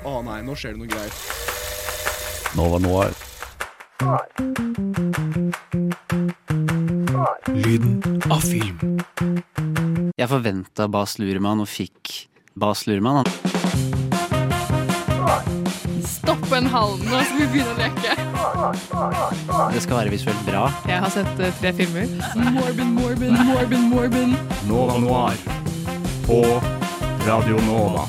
Å nei, nå skjer det noe greier. Nova Noir. Lyden av film. Jeg forventa Bas Luhrmann og fikk Bas Luhrmann. Stopp en halv nå, skal vi begynne å leke. Det skal være visuelt bra. Jeg har sett eh, tre filmer. Morbin, Morbin, Morbin, Morbin. Nova Noir. På Radio Nova.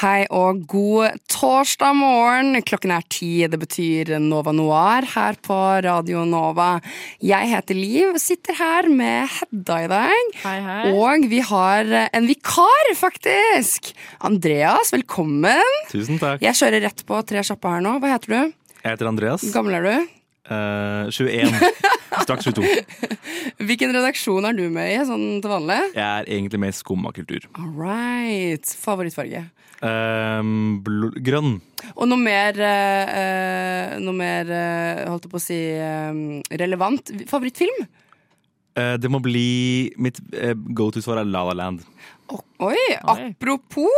Hei og god torsdag morgen. Klokken er ti. Det betyr Nova Noir her på Radio Nova. Jeg heter Liv, sitter her med Hedda i dag. Hei, hei. Og vi har en vikar, faktisk. Andreas, velkommen. Tusen takk. Jeg kjører rett på tre kjappe her nå. Hva heter du? Jeg heter Andreas. Hvor gammel er du? Uh, 21. Straks 22. Hvilken redaksjon er du med i sånn til vanlig? Jeg er egentlig med i skumma kultur. All right. Favorittfarge? Um, grønn. Og noe mer, eh, noe mer uh, holdt jeg på å si, eh, relevant. Favorittfilm? Det må bli Mitt uh, go to-svar er La La Land. Oi, apropos.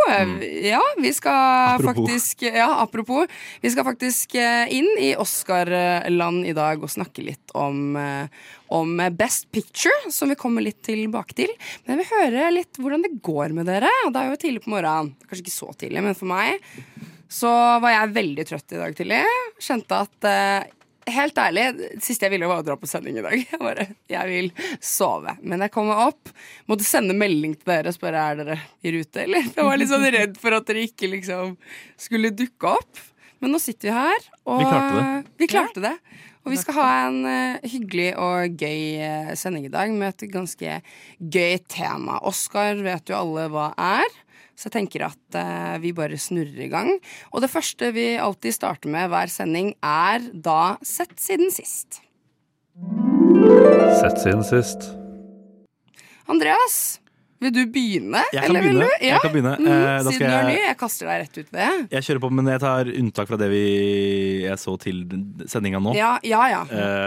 Ja, vi skal Apropos. faktisk Ja, apropos. Vi skal faktisk eh, inn i Oscar-land i dag og snakke litt om, eh, om Best Picture, som vi kommer litt tilbake til. Men jeg vil høre litt hvordan det går med dere. Det er jo tidlig på morgenen. Kanskje ikke så tidlig, men for meg så var jeg veldig trøtt i dag tidlig. Kjente at eh, Helt ærlig, det siste jeg ville var å dra på sending i dag. Jeg bare, jeg vil sove. Men jeg kom meg opp, måtte sende melding til dere og spørre er dere i rute, eller? Jeg var litt sånn redd for at dere ikke liksom skulle dukke opp. Men nå sitter vi her, og Vi klarte det. Vi klarte det. Og vi skal ha en uh, hyggelig og gøy uh, sending i dag med et ganske gøy tema. Oscar vet jo alle hva er. Så jeg tenker at uh, vi bare snurrer i gang. Og det første vi alltid starter med hver sending, er da Sett siden sist. Sett siden sist. Andreas, vil du begynne? Jeg kan begynne. du? Jeg kan begynne. Mm, Eh, siden du er ny, jeg kaster deg rett ut med. det. Jeg kjører på, men jeg tar unntak fra det vi jeg så til sendinga nå. Ja, ja. ja.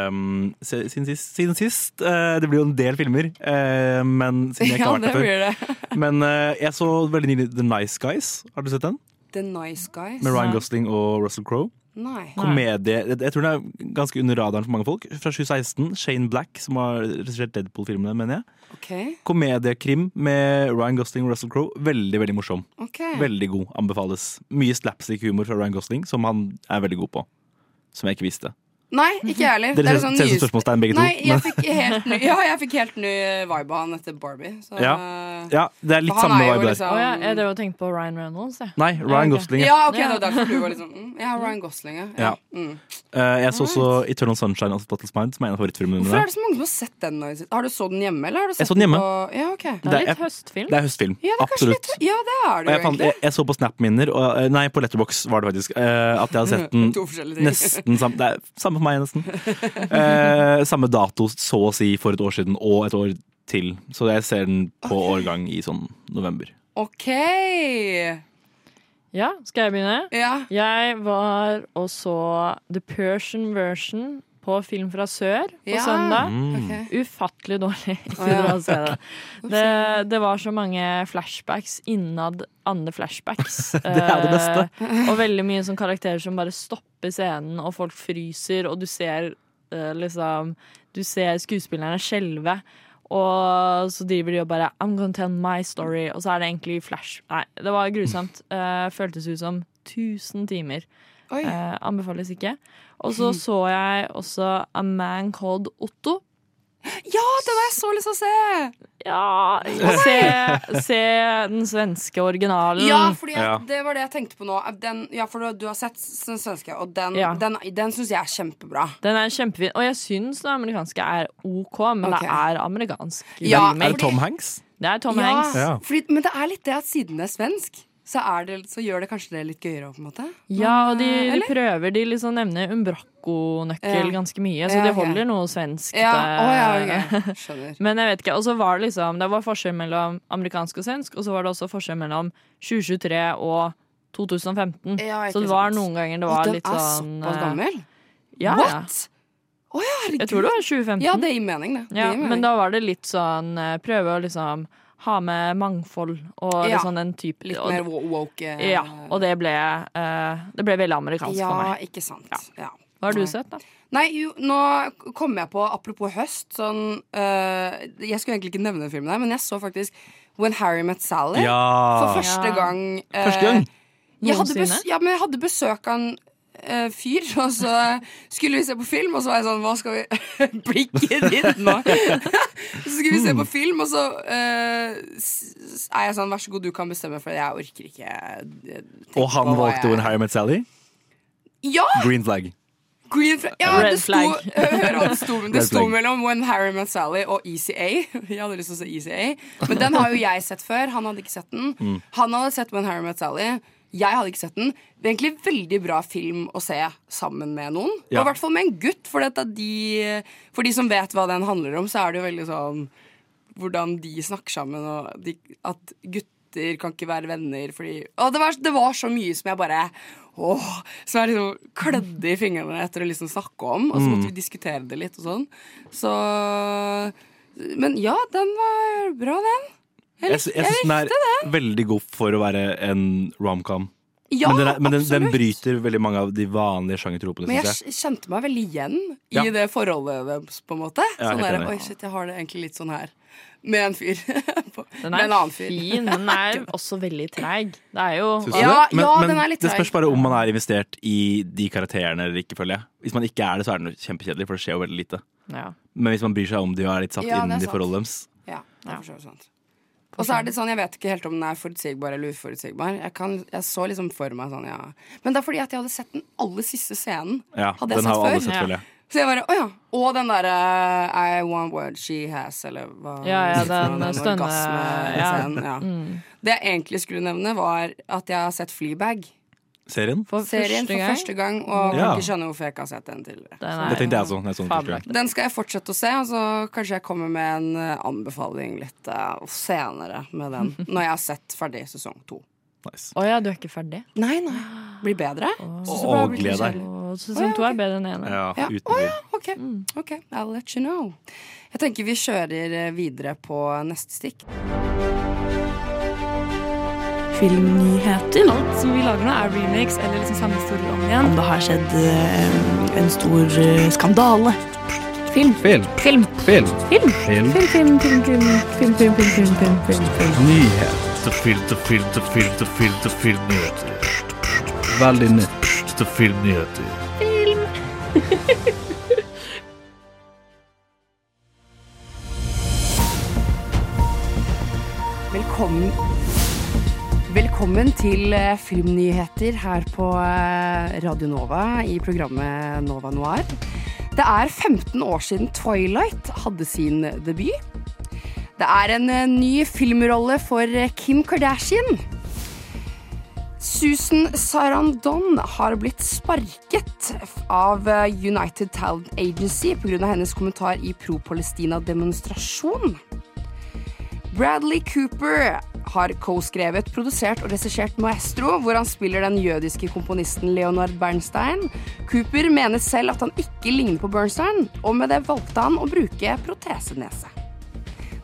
Um, siden sist, siden sist eh, Det blir jo en del filmer, eh, men siden jeg ikke har vært der før. Men eh, jeg så veldig nylig The Nice Guys. Har du sett den? The Nice Guys. Med Ryan Gosling og Russell Crowe. Nei. Komedie. Jeg, tror den er ganske under radaren for mange folk. Fra 2016. Shane Black, som har regissert Deadpool-filmene, mener jeg. Okay. Komediekrim med Ryan Gosling og Russell Crowe. Veldig veldig morsom. Okay. Veldig god. Anbefales. Mye slapstick-humor fra Ryan Gosling, som han er veldig god på. Som jeg ikke visste. Nei, ikke jeg heller. Dere er ser sånn ser ut som spørsmålstegn begge to. Jeg fikk helt ny, ja, jeg fikk helt ny vibe av han etter Barbie. Så, Ja. Ja, det er litt samme er vibe der. liksom- oh, ja, jeg drev og tenkte på Ryan Reynolds, jeg. Nei, Ryan. Gosling. ja. Ja, ok, det var derfor du var liksom mm, har Ryan Gosling, ja. Ja. Mm. Uh, jeg så også Eternal Sunshine of the Mind, som er en av favorittfilmene Hvorfor er det så mange som har sett den? Har du så den hjemme, eller har du sett Jeg så den hjemme. På... Ja, okay. Det er litt høstfilm. Det er høstfilm. Ja, det er Absolutt. litt Ja, det er det jeg, fant, jeg, jeg så på Snap-minner, eh, nei, på Letterbox var det faktisk, uh, at jeg hadde sett den nesten Det er samme for meg, nesten. Eh, samme dato, så å si, for et år siden, og et år til. Så jeg ser den på årgang i sånn november. Ok. Ja, skal jeg begynne? Ja. Jeg var og så The Persian Version på Film fra sør på Ja. søndag. Mm. Okay. Ufattelig dårlig. Oh, ja. se det. Det, det var så mange flashbacks innad andre flashbacks. Det er det beste. Uh, og veldig mye sånn karakterer som bare stopper scenen, og folk fryser, og du ser uh, liksom Du ser skuespillerne skjelve. Og så driver de og bare I'm gonna tell my story. Og så er det egentlig flash. Nei, det var grusomt. Uh, føltes ut som 1000 timer. Eh, anbefales ikke. Og så så jeg også A Man Called Otto. Ja, den har jeg så lyst til å se! Ja, se, se den svenske originalen. Ja, fordi at Ja. det var det jeg tenkte på nå. Den, ja, for du, du har sett den svenske, og den, Ja. den, den syns jeg er kjempebra. Den er kjempefin. Og jeg syns den amerikanske er OK, men okay. det er amerikansk. Ja. Er det Tom Hanks? Det er Tom ja, Hanks. Ja. Fordi, men det er litt det at siden det er svensk, så, er det, så gjør det kanskje det litt gøyere òg, på en måte. Ja, og de, de prøver De liksom nevner Umbraco-nøkkel Ja. ganske mye, så Ja, de holder noe svensk. Ja, Oh, å, ja, ok. Skjønner. Men jeg vet ikke. Og så var det liksom Det var forskjell mellom amerikansk og svensk, og så var det også forskjell mellom 2023 og 2015. Ja, så det var sant. noen ganger det var den litt er sånn såpass eh, gammel? Ja. What? Ja. Jeg tror det var 2015. Ja, det gir mening, det. det gir mening. men da var det litt sånn eh, Prøve å liksom ha med mangfold og Ja, sånn den type Litt mer woke. eh, Ja, og det ble, uh, det ble veldig amerikansk ja, for meg. ikke sant. Ja. Hva har du sett, da? Nei, jo, nå kom jeg på, apropos høst sånn, uh, Jeg skulle egentlig ikke nevne den filmen her, men jeg så faktisk When Harry Met Sally Ja! for første gang. Første gang? Jeg hadde, ja, men jeg hadde besøk av en øh, fyr, og så skulle vi se på film, og så var jeg sånn Hva skal vi Blikket ditt nå! så skulle vi se på film, og så uh, er jeg sånn Vær så god, du kan bestemme, for jeg orker ikke øh, Og han valgte jeg- When Harry Met Sally? Ja! Green flag. Green flag. Ja, Red det sto, flag. hør hva det sto, det sto mellom When Harry Met Sally og ECA. Jeg hadde lyst til å se ECA, men den har jo jeg sett før. Han hadde ikke sett den. Mm. Han hadde sett When Harry Met Sally. Jeg hadde ikke sett den. Det er egentlig veldig bra film å se sammen med noen. Ja. Og i hvert fall med en gutt, for, de, for de som vet hva den handler om, så er det jo veldig sånn hvordan de snakker sammen, og de, at gutter kan ikke være venner fordi Og det var, det var så mye som jeg bare Åh, som jeg liksom klødde i fingrene etter å liksom snakke om, og så måtte vi diskutere det litt og sånn. Så Men ja, den var bra, den. Jeg, Jeg, likte- sy- jeg syns den er veldig god for å være en romcom. Ja, men den, er, men den, den bryter veldig mange av de vanlige sjangertropene, Men jeg jeg. kjente meg veldig igjen i Ja. det forholdet deres, på en måte. Sånn helt der. Oi, shit, jeg har det egentlig litt sånn her. Med en fyr. Den med er en annen fyr. fin, men den er også veldig treig. Det er jo Ja. Men, ja, men den er litt det spørs bare om man er investert i de karakterene eller ikke, føler jeg. Hvis man ikke er det, så er den kjempekjedelig, for det skjer jo veldig lite. ja. Men hvis man bryr seg om de og er litt satt Ja, inn i forholdet deres Ja, det er for så vidt sant. Og så er det sånn, jeg vet ikke helt om den er forutsigbar eller uforutsigbar. Jeg, kan, jeg så liksom for meg sånn, ja. Men det er fordi at jeg hadde sett den aller siste scenen. Ja, Hadde jeg sett før? sett, Ja. Så jeg bare, å ja. Og den derre I want what she has, eller hva Ja, ja, den, den stønne- Ja. ja. Mm. Det jeg egentlig skulle nevne, var at jeg har sett Fleabag. Serien? For Serien første for gang. første gang, og Ja. kan ikke skjønne hvorfor jeg ikke har sett den tidligere. Den Det tenkte jeg også. når jeg så den skal jeg fortsette å se, og så kanskje jeg kommer med en eh, anbefaling litt uh, senere med den. Når jeg har sett ferdig sesong to. Nice. Å ja, du er ikke ferdig? Nei, nei. Blir bedre? Og gled deg. Sesong to er bedre enn ene. Ja, Ja. tvil. ja, ok. ok. I'll let you know. Jeg tenker vi kjører eh, videre på neste stikk. Filmnyheter. Alt som vi lager nå, er remakes eller liksom samme historie om igjen. Om det har skjedd eh, en stor eh, skandale. Film. Film. Film. Film. Film. Film. Film, film, film, film, film, film, film, film, film, film, film. Nyhet. filter, film, filter, film, film, film, til filmnyheter. Veldig nytt. Til filmnyheter. Velkommen. Velkommen til eh, filmnyheter her på eh, Radio Nova i programmet Nova Noir. Det er 15 år siden Twilight hadde sin debut. Det er en eh, ny filmrolle for Kim Kardashian. Susan Sarandon har blitt sparket av United Talent Agency pga. hennes kommentar i pro-Palestina-demonstrasjon. Bradley Cooper har co-skrevet, produsert og regissert Maestro, hvor han spiller den jødiske komponisten Leonard Bernstein. Cooper mener selv at han ikke ligner på Bernstein, og med det valgte han å bruke protesenese.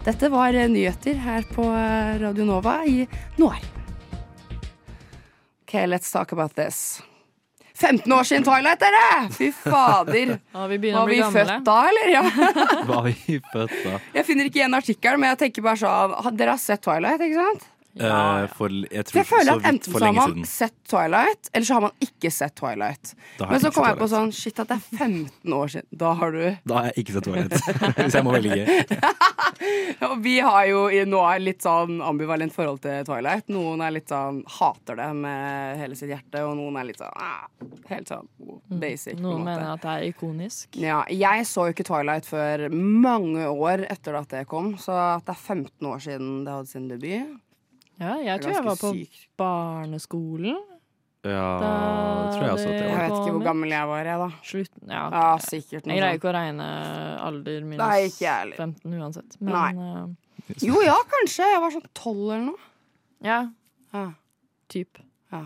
Dette var eh, nyheter her på eh, Radio Nova i Noir. Ok, let's talk about this. 15 år siden Twilight, dere! Fy fader. Ja, vi Var vi gamle. født da, eller? Ja. Var vi født da? Jeg finner ikke igjen artikkelen, men jeg tenker bare sånn Dere har sett Twilight, ikke sant? Eh, for jeg tror jeg føler så at enten for så har man siden. sett Twilight, eller så har man ikke sett Twilight. Men så kom jeg på sånn Shit, at det er 15 år siden. Da har du Da har jeg ikke sett Twilight. Hvis jeg må velge. Og vi har jo i nå litt sånn ambivalent forhold til Twilight. Noen er litt sånn hater det med hele sitt hjerte, og noen er litt sånn ah, Helt sånn basic. på en Noen måte. mener at det er ikonisk. Ja, jeg så jo ikke Twilight før mange år etter at det kom, så at det er 15 år siden det hadde sin debut Ja, jeg tror jeg var på syk. barneskolen. Ja, Da tror jeg også at det Jeg vet ikke hvor gammel jeg var, jeg, da. Slutten Ja. Ja, sikkert Jeg greier ikke å regne alder minus Nei, ikke 15 uansett. Men Nei. eh, Jo, ja, kanskje. Jeg var sånn tolv eller noe. ja, Ja. typ. Ja.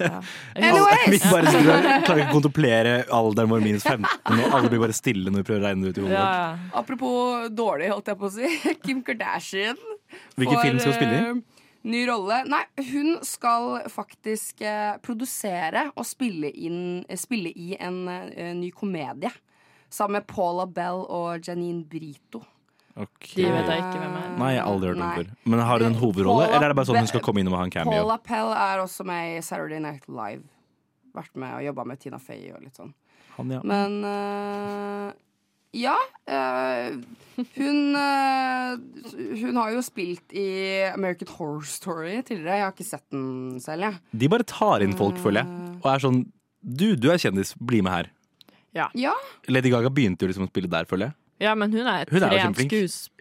Ja. Anyways. Vi bare klarer ikke å kontemplere alderen vår minus 15, og alle blir bare stille når vi prøver å regne det ut i hodet. Ja, ja. Apropos dårlig, holdt jeg på å si. Kim Kardashian. Hvilken film skal hun spille i? eh, Ny rolle. Nei, hun skal faktisk eh, produsere og spille, inn, eh, spille i en eh, ny komedie. Sammen med Paula Bell og Janine Brito. Ok. De vet jeg ikke hvem er. Nei, jeg har aldri hørt om før. Men har hun en hovedrolle, Paula eller er det bare sånn hun skal komme inn og ha en cameo? Paula Pell er også med i Saturday Night Live. Vært med og jobba med Tina Fey og litt sånn. Han, ja. Men øh, ja. øh, hun øh, Hun har jo spilt i American Horror Story tidligere. Jeg har ikke sett den selv, jeg. De bare tar inn folk, føler jeg. Og er sånn Du, du er kjendis, bli med her. Ja, Lady Gaga begynte jo liksom å spille der, føler jeg. ja, men hun er Hun er jo trent kjempeflink.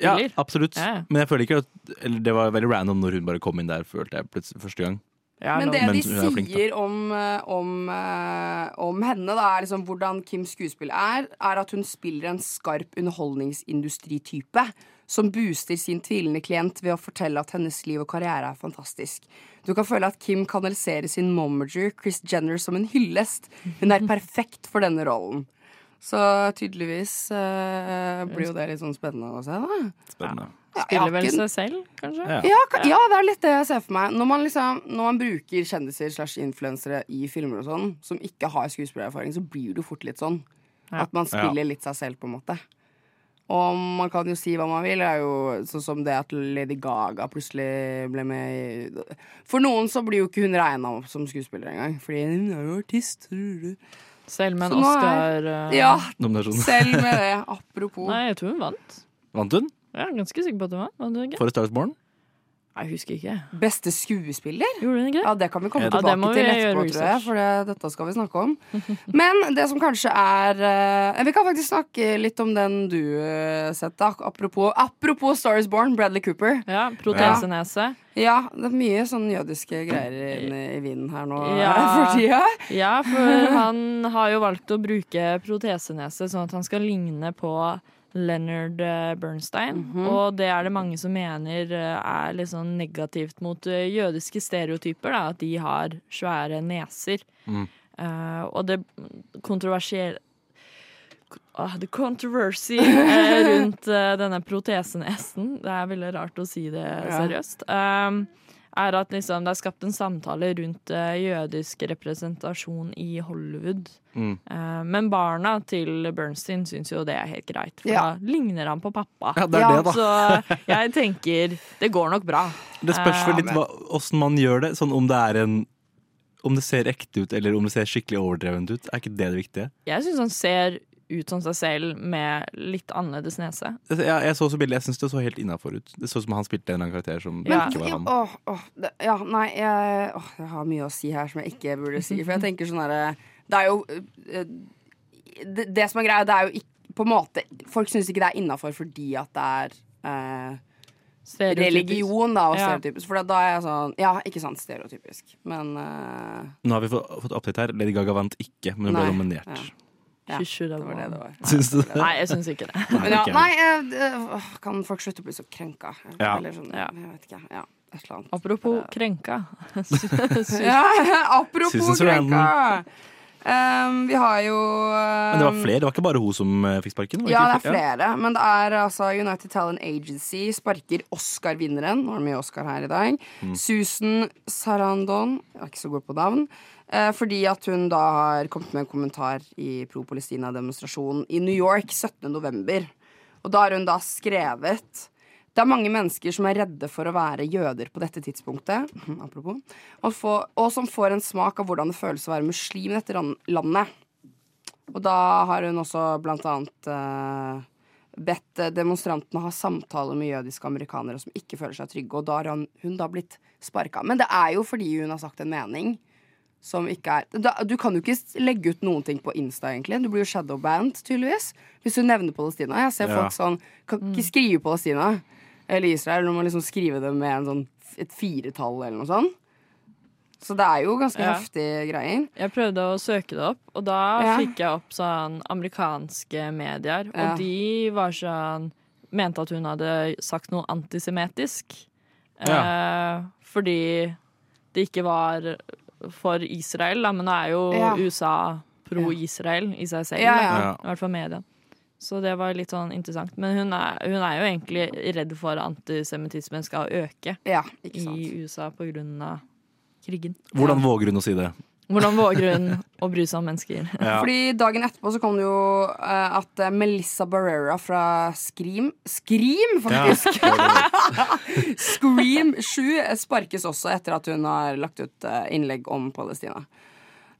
Ja, absolutt. Ja, ja. Men jeg føler ikke at eller Det var veldig random når hun bare kom inn der, følte jeg plutselig første gang. Ja, Men det Men de er sier om, øh, om, øh, om henne, da, er liksom hvordan Kims skuespill er, er at hun spiller en skarp underholdningsindustritype som booster sin tvilende klient ved å fortelle at hennes liv og karriere er fantastisk. Du kan føle at Kim kanaliserer sin momager, Chris Jenner, som en hyllest. Hun er perfekt for denne rollen. Så tydeligvis øh, blir jo det litt sånn spennende å se, da. Spennende. Ja, Spiller vel seg selv, kanskje? Ja. ja, ja, det er litt det jeg ser for meg. Når man, liksom, når man bruker kjendiser slash influensere i filmer og sånn, som ikke har skuespillererfaring, så blir det jo fort litt sånn. Ja. At man spiller litt seg selv, på en måte. Og man kan jo si hva man vil. Det er jo sånn som det at Lady Gaga plutselig ble med i For noen så blir jo ikke hun regna opp som skuespiller engang, fordi hun er jo artist. Selv med en er- Oscar eh, Ja, selv med det. Apropos. Nei, jeg tror hun vant. Vant hun? Jeg er ganske sikker på at det var. var det ikke? For Star Is Born? Jeg husker ikke. Beste skuespiller? Gjorde hun ikke det? Ja, det kan vi komme Ja, det tilbake må vi til gjøre etterpå, tror jeg. research. For det, dette skal vi snakke om. Men det som kanskje er eh, Vi kan faktisk snakke litt om den du uh, sette. Apropos, apropos Star is Born, Bradley Cooper. Ja, Protesenese. Ja, det er mye sånn jødiske greier inne i vinden her nå Ja. for tida. Ja, for han har jo valgt å bruke protesenese sånn at han skal ligne på Leonard Bernstein. Bernstein. -hmm. Og det er det mange som mener eh, er litt sånn negativt mot eh, jødiske stereotyper. Da, at de har svære neser. Mm. Uh, og det kontroversielle uh, The controversy eh, rundt uh, denne protesenesen, det er veldig rart å si det Ja. seriøst, um, er at liksom, det er skapt en samtale rundt eh, jødisk representasjon i Hollywood. Mm. Eh, men barna til Bernstein syns jo det er helt greit, for Ja. da ligner han på pappa. Ja, det er Ja, det, da. Så jeg tenker det går nok bra. Det spørs vel litt åssen man gjør det. Sånn om det er en Om det ser ekte ut, eller om det ser skikkelig overdrevent ut. Er ikke det det viktige? Jeg syns han ser ut som seg selv med litt annerledes nese. Jeg, jeg så også bildet, jeg syns det så helt innafor ut. Det så ut som han spilte en eller annen karakter som Ja. ikke var han. Åh, åh, det, ja, nei, jeg, åh, jeg har mye å si her som jeg ikke burde si. For jeg tenker sånn herre Det er jo eh, det, det som er greia, det er jo ikke på en måte Folk syns ikke det er innafor fordi at det er eh, Stereotypisk. religion, da, og Ja. stereotypisk. For da er jeg sånn Ja, ikke sant, stereotypisk. Men uh... Nå har vi fått, fått update her. Lady Gaga vant ikke, men hun ble nominert. Ja. Ja, det var det det var. Syns du det? Nei, jeg syns ikke det. Men ja, nei, jeg, kan folk slutte å bli så krenka? Ja. Eller sånn, Ja. jeg vet ikke. Ja. Apropos krenka. Ja, apropos krenka! Um, vi har jo Men det var um, flere, det var ikke bare hun som eh, fikk sparken? Ja, det er flere. flere. Men det er altså United Talent Agency sparker Oscar-vinneren. Nå er det mye Oscar her i dag. Mm. Susan Sarandon. Jeg er ikke så god på navn. Uh, fordi at hun da har kommet med en kommentar i pro-Palestina-demonstrasjonen i New York 17. november. Og da har hun da skrevet det er mange mennesker som er redde for å være jøder på dette tidspunktet, apropos, og, få, og som får en smak av hvordan det føles å være muslim i dette landet. Og da har hun også blant annet uh, bedt eh, demonstrantene ha samtaler med jødiske amerikanere som ikke føler seg trygge, og da har hun, hun da blitt sparka. Men det er jo fordi hun har sagt en mening som ikke er da, Du kan jo ikke legge ut noen ting på Insta, egentlig. Du blir jo shadowband, tydeligvis. Hvis du nevner Palestina. Jeg ser Ja. folk sånn Kan ikke skrive Palestina eller Israel. når man liksom skriver det med en sånn et firetall eller noe sånt. Så det er jo ganske Ja. heftige greier. Jeg prøvde å søke det opp, og da Ja. fikk jeg opp sånn amerikanske medier. Ja. Og de var sånn Mente at hun hadde sagt noe antisemittisk. Eh, fordi det ikke var for Israel, da, men det er jo Ja. USA pro-Israel i seg selv. Ja, ja. Ja. I hvert fall media. Så det var litt sånn interessant. Men hun er, hun er jo egentlig redd for at antisemittismen skal øke Ja, ikke sant. i USA på grunn av krigen. Hvordan våger hun å si det? Hvordan våger hun å bry seg om mennesker? Ja. Fordi dagen etterpå så kom det jo eh, at eh, Melissa Barrera fra Scream Scream, faktisk! Scream 7 sparkes også etter at hun har lagt ut eh, innlegg om Palestina.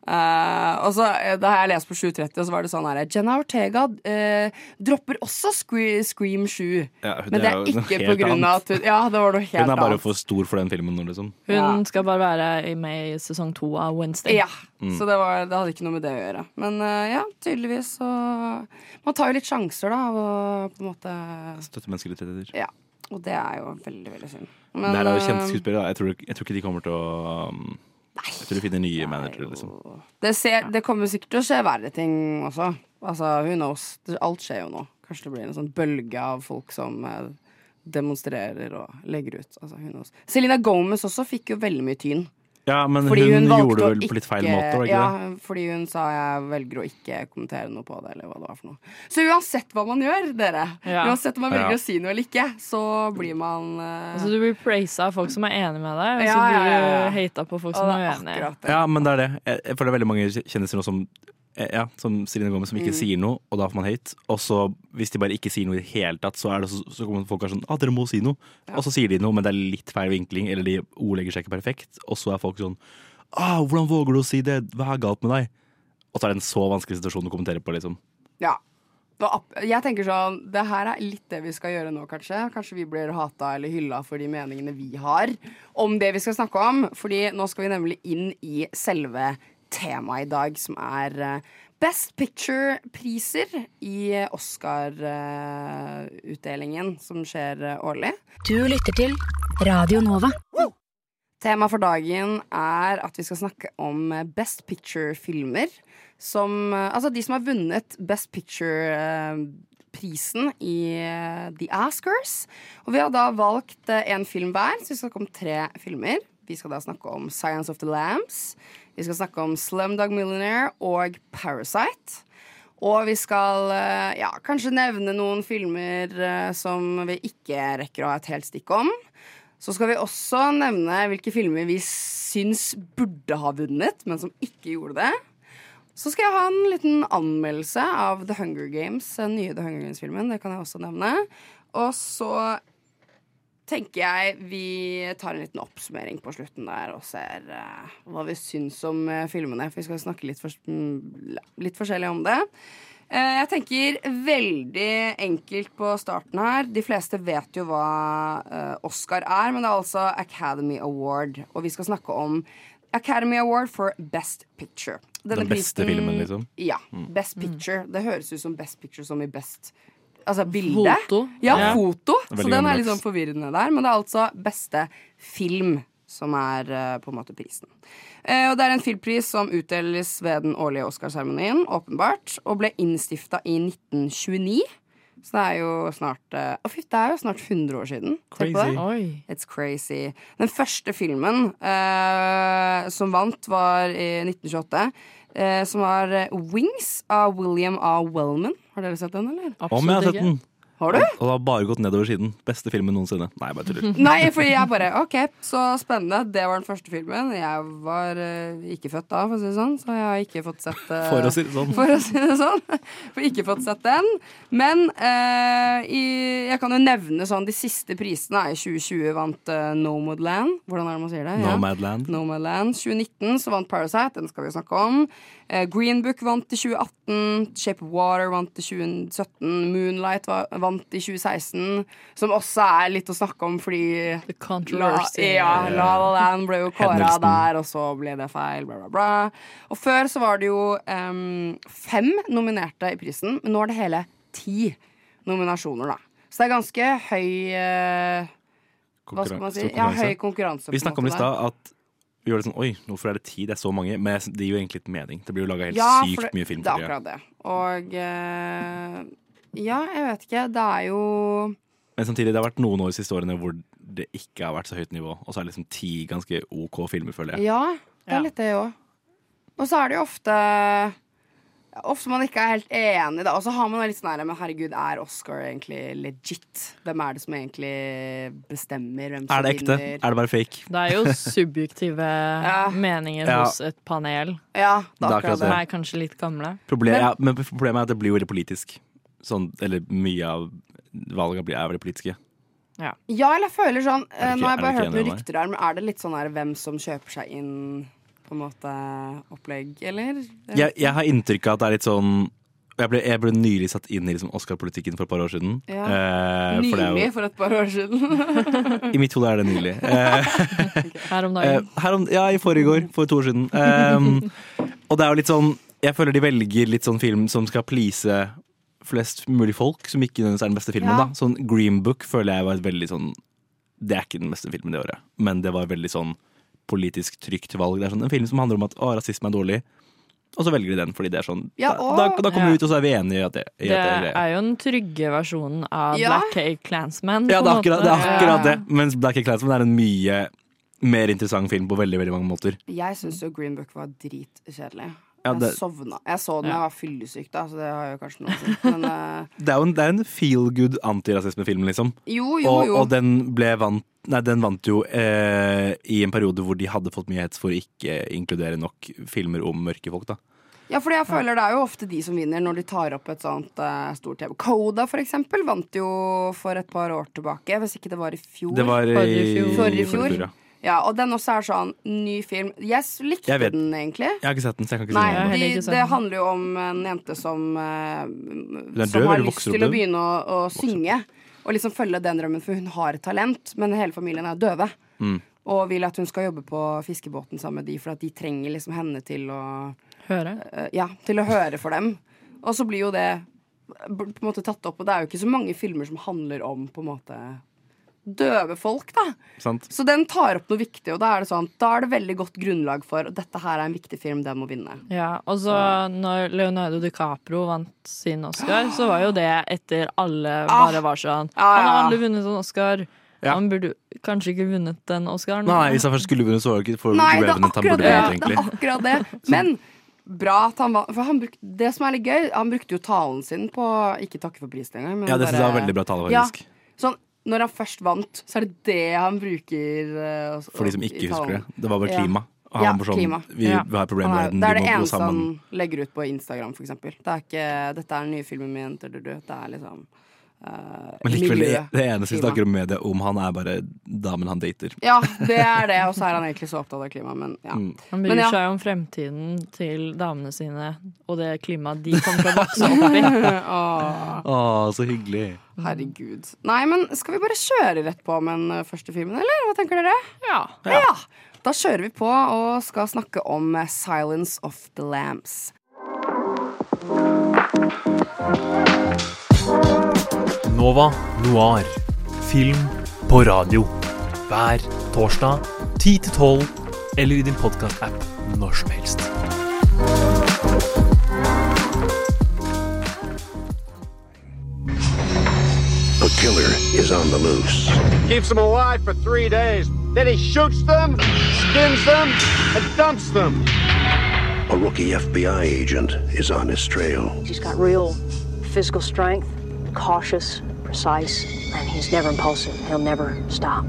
Eh, og så, eh, Da har jeg lest på 730, og så var det sånn her Jenna Ortega uh, dropper også Scre Scream 7. Ja, Men det er noe ikke på grunn av at hun Ja, det var noe helt Hun er bare for stor for den filmen nå, liksom. Hun Ja. skal bare være med i sesong to av Wednesday. Ja, så det, var, det hadde ikke noe med det å gjøre. Men uh, ja, tydeligvis så Man tar jo litt sjanser, da, av å på en måte Støtte menneskerettigheter. Ja. Og det er jo veldig, veldig synd. Men, det her er jo kjente skuespillere. da. Jeg tror, jeg tror ikke de kommer til å um, Jeg tror du finner nye managere, liksom. det, ser, det kommer sikkert til å skje verre ting også. Altså, who knows? Alt skjer jo nå. Kanskje det blir en sånn bølge av folk som eh, demonstrerer og legger ut. Altså? Selena Gomez også fikk jo veldig mye tyn. Ja, men Fordi hun, hun, gjorde det vel på litt feil måte, ikke ja, det? fordi hun sa jeg velger å ikke kommentere noe på det, eller hva det var for noe. Så uansett hva man gjør, dere, Ja. uansett om man velger Ja. å si noe eller ikke, så blir man eh, Altså, du blir praisa av folk som er enig med deg, og så blir ja, ja. du hata på folk og som er uenig. Ja, men det er det. Føler det er veldig mange kjendiser nå som ja, som Celine Gomez som ikke Mm. sier noe, og da får man hate. Og så hvis de bare ikke sier noe i det hele tatt, så, er det så, så kommer folk og er sånn ah, dere må si noe. Og så sier de noe, men det er litt feil vinkling, eller de ordlegger seg ikke perfekt. Og så er folk sånn ah, hvordan våger du å si det? Hva er galt med deg? Og så er det en så vanskelig situasjon å kommentere på, liksom. Ja. Jeg tenker sånn, Det her er litt det vi skal gjøre nå, kanskje. Kanskje vi blir hata eller hylla for de meningene vi har om det vi skal snakke om. Fordi nå skal vi nemlig inn i selve temaet i dag, som er eh, Best Picture-priser i Oscar-utdelingen som skjer eh, årlig. Du lytter til Radio Nova. Tema for dagen er at vi skal snakke om Best Picture-filmer. Som eh, Altså de som har vunnet Best Picture-prisen i eh, The Oscars. Og vi har da valgt én film hver, så vi skal snakke om tre filmer. Vi skal da snakke om Science of the Lambs. Vi skal snakke om Slumdog Millionaire og Parasite. Og vi skal eh, ja, kanskje nevne noen filmer eh, som vi ikke rekker å ha et helt stikk om. Så skal vi også nevne hvilke filmer vi syns burde ha vunnet, men som ikke gjorde det. Så skal jeg ha en liten anmeldelse av The Hunger Games, den nye The Hunger Games-filmen. Det kan jeg også nevne. Og så tenker jeg vi tar en liten oppsummering på slutten der og ser uh, hva vi syns om uh, filmene. For vi skal snakke litt, fors- mm, litt forskjellig om det. Uh, jeg tenker veldig enkelt på starten her. De fleste vet jo hva Oscar er, men det er altså Academy Award. Og vi skal snakke om Academy Award for Best Picture. Denne Den beste prisen- filmen, liksom? Ja. Best Picture. Det høres ut som Best Picture som i best Altså bilde. Foto. Ja, Ja. foto. Så den er litt sånn forvirrende der. Men det er altså beste film som er uh, på en måte prisen. Uh, og det er en filmpris som utdeles ved den årlige Oscarseremonien, åpenbart. Og ble innstifta i 1929. Så det er jo snart Å, fy, det er jo snart 100 år siden. Tenk på det. Crazy. Oi. It's crazy. Den første filmen eh, som vant, var i 1928. Eh, som var eh, Wings av William A. Wellman. Har dere sett den, eller? Om jeg har sett den! Har du? Og det har bare gått nedover siden. Beste filmen noensinne. Nei, jeg bare tuller. Nei, for jeg bare OK, så spennende. Det var den første filmen. Jeg var uh, ikke født da, for å si det sånn, så jeg har ikke fått sett uh, For å si det sånn. For å si det sånn. For ikke fått sett den. Men uh, i, jeg kan jo nevne sånn de siste prisene. I 2020 vant Nomadland. Hvordan er det man sier det? Ja. Nomadland. Nomadland. 2019 så vant Parasite, den skal vi snakke om. Green Book vant i 2018. Shape of Water vant i 2017. Moonlight va vant i 2016. Som også er litt å snakke om fordi The La, ja, La La Land ble jo kåra der, og så ble det feil, bla, bla, bla. Og før så var det jo um, fem nominerte i prisen, men nå er det hele ti nominasjoner, da. Så det er ganske høy uh, hva skal man si? Ja, høy konkurranse. Vi snakka om i stad at vi gjør det sånn Oi, hvorfor er det ti? Det er så mange. Men det gir jo egentlig litt mening. Det blir jo laga helt Ja, sykt det- mye film Det er akkurat det. Og eh, ja, jeg vet ikke. Det er jo Men samtidig, det har vært noen år de siste årene hvor det ikke har vært så høyt nivå. Og så er det liksom ti ganske OK filmer, føler jeg. Ja, det er Ja. litt det òg. Og så er det jo ofte Ofte man ikke er helt enig, da. Og så har man litt sånn her Men herregud, er Oscar egentlig legit? Hvem er det som egentlig bestemmer hvem som vinner? Er det ekte? vinner? Er det bare fake? Det er jo subjektive meninger Ja. hos et panel. Ja, det er akkurat det. Som er kanskje litt gamle. Problemet, Men- ja, men problemet er at det blir jo veldig politisk. Sånn, eller mye av valgene blir- er veldig politiske. Ja, eller jeg føler sånn eh, ikke- Nå har jeg bare hørt noen rykter her, men er det litt sånn her hvem som kjøper seg inn på en måte opplegg, eller? Jeg, jeg har inntrykk av at det er litt sånn jeg ble, jeg ble nylig satt inn i liksom Oscar-politikken for et par år siden. Ja. Eh, for Nylig, jo, for et par år siden. I mitt hode er det nylig. Eh, Her om Eh, dagen. her om, ja, i forrige for to år siden. Um, og det er jo litt sånn Jeg føler de velger litt sånn film som skal please flest mulig folk, som ikke nødvendigvis er den beste filmen. Ja. da Sånn Green Book føler jeg var et veldig sånn Det er ikke den beste filmen det året, men det var veldig sånn politisk trygt valg. Det er sånn en film som handler om at å, rasisme er dårlig, og så velger de den fordi det er sånn Ja, da, og- da, da kommer Ja. vi ut, og så er vi enige i at det, i Det at det er jo den trygge versjonen av Ja. Black Cake Clansman. Ja, det er akkurat det. Er akkurat det. Mens Black Clansman er en mye mer interessant film på veldig veldig mange måter. Jeg syns jo Green Book var dritkjedelig. Ja, Jeg sovna. Jeg så den da jeg var fyllesyk, da, så det har jo kanskje noe å si. Men eh, Det er jo en, det er en feel good antirasismefilm, liksom. jo, jo, Og, jo. og den ble vant Nei, den vant jo eh, i en periode hvor de hadde fått mye hets for å ikke inkludere nok filmer om mørke folk, da. Ja, for jeg føler det er jo ofte de som vinner når de tar opp et sånt uh, stort TV. Coda, for eksempel, vant jo for et par år tilbake. Hvis ikke det var i fjor. Det var i Forrige fjor. Forrige fjor. ja. Ja, Og den også er sånn ny film. Jeg likte Jeg likte den egentlig. Jeg har ikke sett den, så jeg kan ikke Nei, si noe om det. ikke det handler jo om en jente som uh, Som har lyst til å begynne å, å synge. Og liksom følge den drømmen, for hun har et talent, men hele familien er døve. Mm. Og vil at hun skal jobbe på fiskebåten sammen med de, for at de trenger liksom henne til å Høre. Uh, Ja, til å høre for dem. Og så blir jo det på en måte tatt opp, og det er jo ikke så mange filmer som handler om på en måte døve folk, da. Sant? Så den tar opp noe viktig, og da er det sånn Da er det veldig godt grunnlag for at dette her er en viktig film, den må vinne. Ja, og så når Leonardo DiCaprio vant sin Oscar, så var jo det etter alle bare var sånn Han har aldri vunnet en Oscar. Ja. Han burde kanskje ikke vunnet den Oscaren. Nei, hvis han først skulle vunnet, så var det ikke for Nei, det er han akkurat det. Det er akkurat det. Men bra at han var For han brukte, det som er litt gøy, han brukte jo talen sin på Ikke takke for prisen engang, Ja, det synes jeg var veldig bra tale, Ja, sånn, når han først vant, så er det det han bruker Uh, For de som ikke husker det. Det var bare klima. Ja, sånn, klima. Vi, Ja. vi har problemer med er, verden, det er det eneste han legger ut på Instagram, eksempel. Det er ikke 'dette er den nye filmen min', Jenter du, du. det er liksom Men likevel, det, miljø. det eneste vi snakker om media om han, er bare damen han dater. Ja, det er det, og så er han egentlig så opptatt av klima, men ja. Mm. Han bryr ja. seg om fremtiden til damene sine og det klimaet de kommer til å vokse opp i. Åh, Å, så hyggelig. herregud. Nei, men skal vi bare kjøre rett på med den eh, første filmen, eller? Hva tenker dere? Ja. Ja. Da kjører vi på og skal snakke om eh, 'Silence of the Lambs'. Nova Noir. Film på radio. Hver torsdag 10 til 12, eller i din podkast-app når som helst. A killer is on the loose. Keeps them alive for three days. Then he shoots them, skins them, and dumps them. A rookie FBI agent is on his trail. He's got real physical strength, cautious, precise, and he's never impulsive. He'll never stop.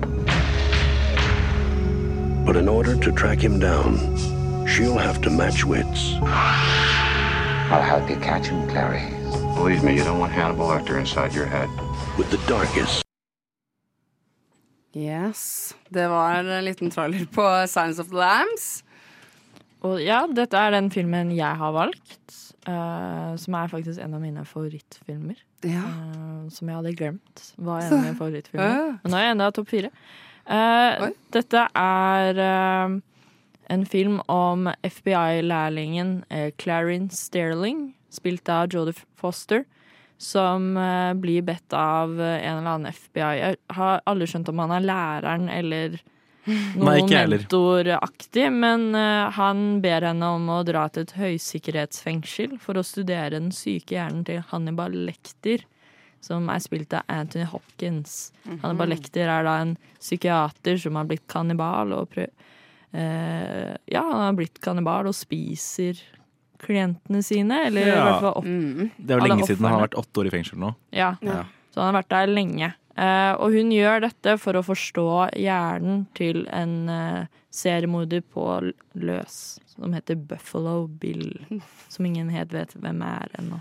But in order to track him down, she'll have to match wits. I'll help you catch him, Clary. Believe me, you don't want Hannibal Lecter inside your head. With the darkest, Yes. Det var en liten trailer på Signs of the Lambs'. Og ja, dette er den filmen jeg har valgt, Uh, som er faktisk en av mine favorittfilmer. Ja. Uh, som jeg hadde glemt var en av mine favorittfilmer. Ja. Men nå er jeg enda topp fire. Uh, dette er uh, en film om FBI-lærlingen Clarin Sterling, spilt av Jodie Foster, som blir bedt av en eller annen FBI. Jeg har aldri skjønt om han er læreren eller noe mentoraktig, men eh, han ber henne om å dra til et høysikkerhetsfengsel for å studere den syke hjernen til Hannibal Lecter, som er spilt av Anthony Hopkins. Mhm. Hannibal Lecter er da en psykiater som har blitt kannibal og prøv... eh, Ja, han har blitt kannibal og spiser klientene sine, eller i hvert fall opp, Det er jo lenge siden han har vært åtte år i fengsel nå. Ja. Ja. Så han har vært der lenge. Eh, og hun gjør dette for å forstå hjernen til en eh, seriemorder på løs, som heter Buffalo Bill. Som ingen helt vet hvem er ennå.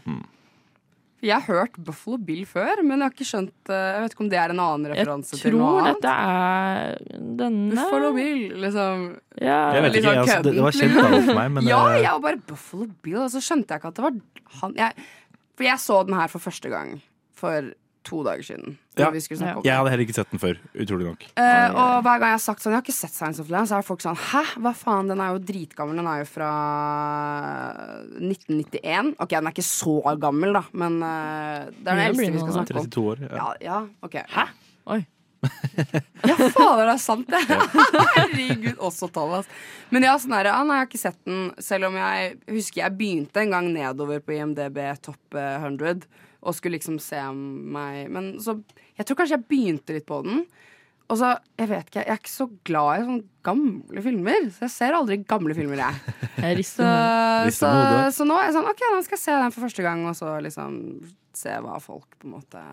Jeg har hørt Buffalo Bill før, men jeg har ikke skjønt eh, Jeg vet ikke om det er en annen referanse til noe tror dette er denne Buffalo Bill, liksom. Ja. Jeg vet ikke, sånn altså, det- det var kjent navn for meg, men, Ja, jeg var bare Buffalo Bill, og så skjønte jeg ikke at det var han jeg, For jeg så den her for første gang for to dager siden. Ja. Jeg hadde heller ikke sett den før, utrolig nok. Eh, og hver gang jeg har sagt sånn Jeg har ikke sett Science of Land, så er folk sånn Hæ, hva faen, den er jo dritgammel. Den er jo fra 1991. Ok, den er ikke så gammel, da, men uh, det er den det eldste vi skal snakke om. 32 år. Ja, Ja. ja, ok Hæ? Oi. ja, fader, det er sant, det. Herregud, også Thomas. Men ja, sånn er det. Ja, nei, jeg har ikke sett den, selv om jeg husker jeg begynte en gang nedover på IMDb Topp eh, 100 og skulle liksom se meg Men så Jeg tror kanskje jeg begynte litt på den. Og så, jeg vet ikke, jeg er ikke så glad i sånne gamle filmer. Så jeg ser aldri gamle filmer, jeg. Jeg Så, så, så nå er jeg sånn OK, nå skal jeg se den for første gang, og så liksom se hva folk på en måte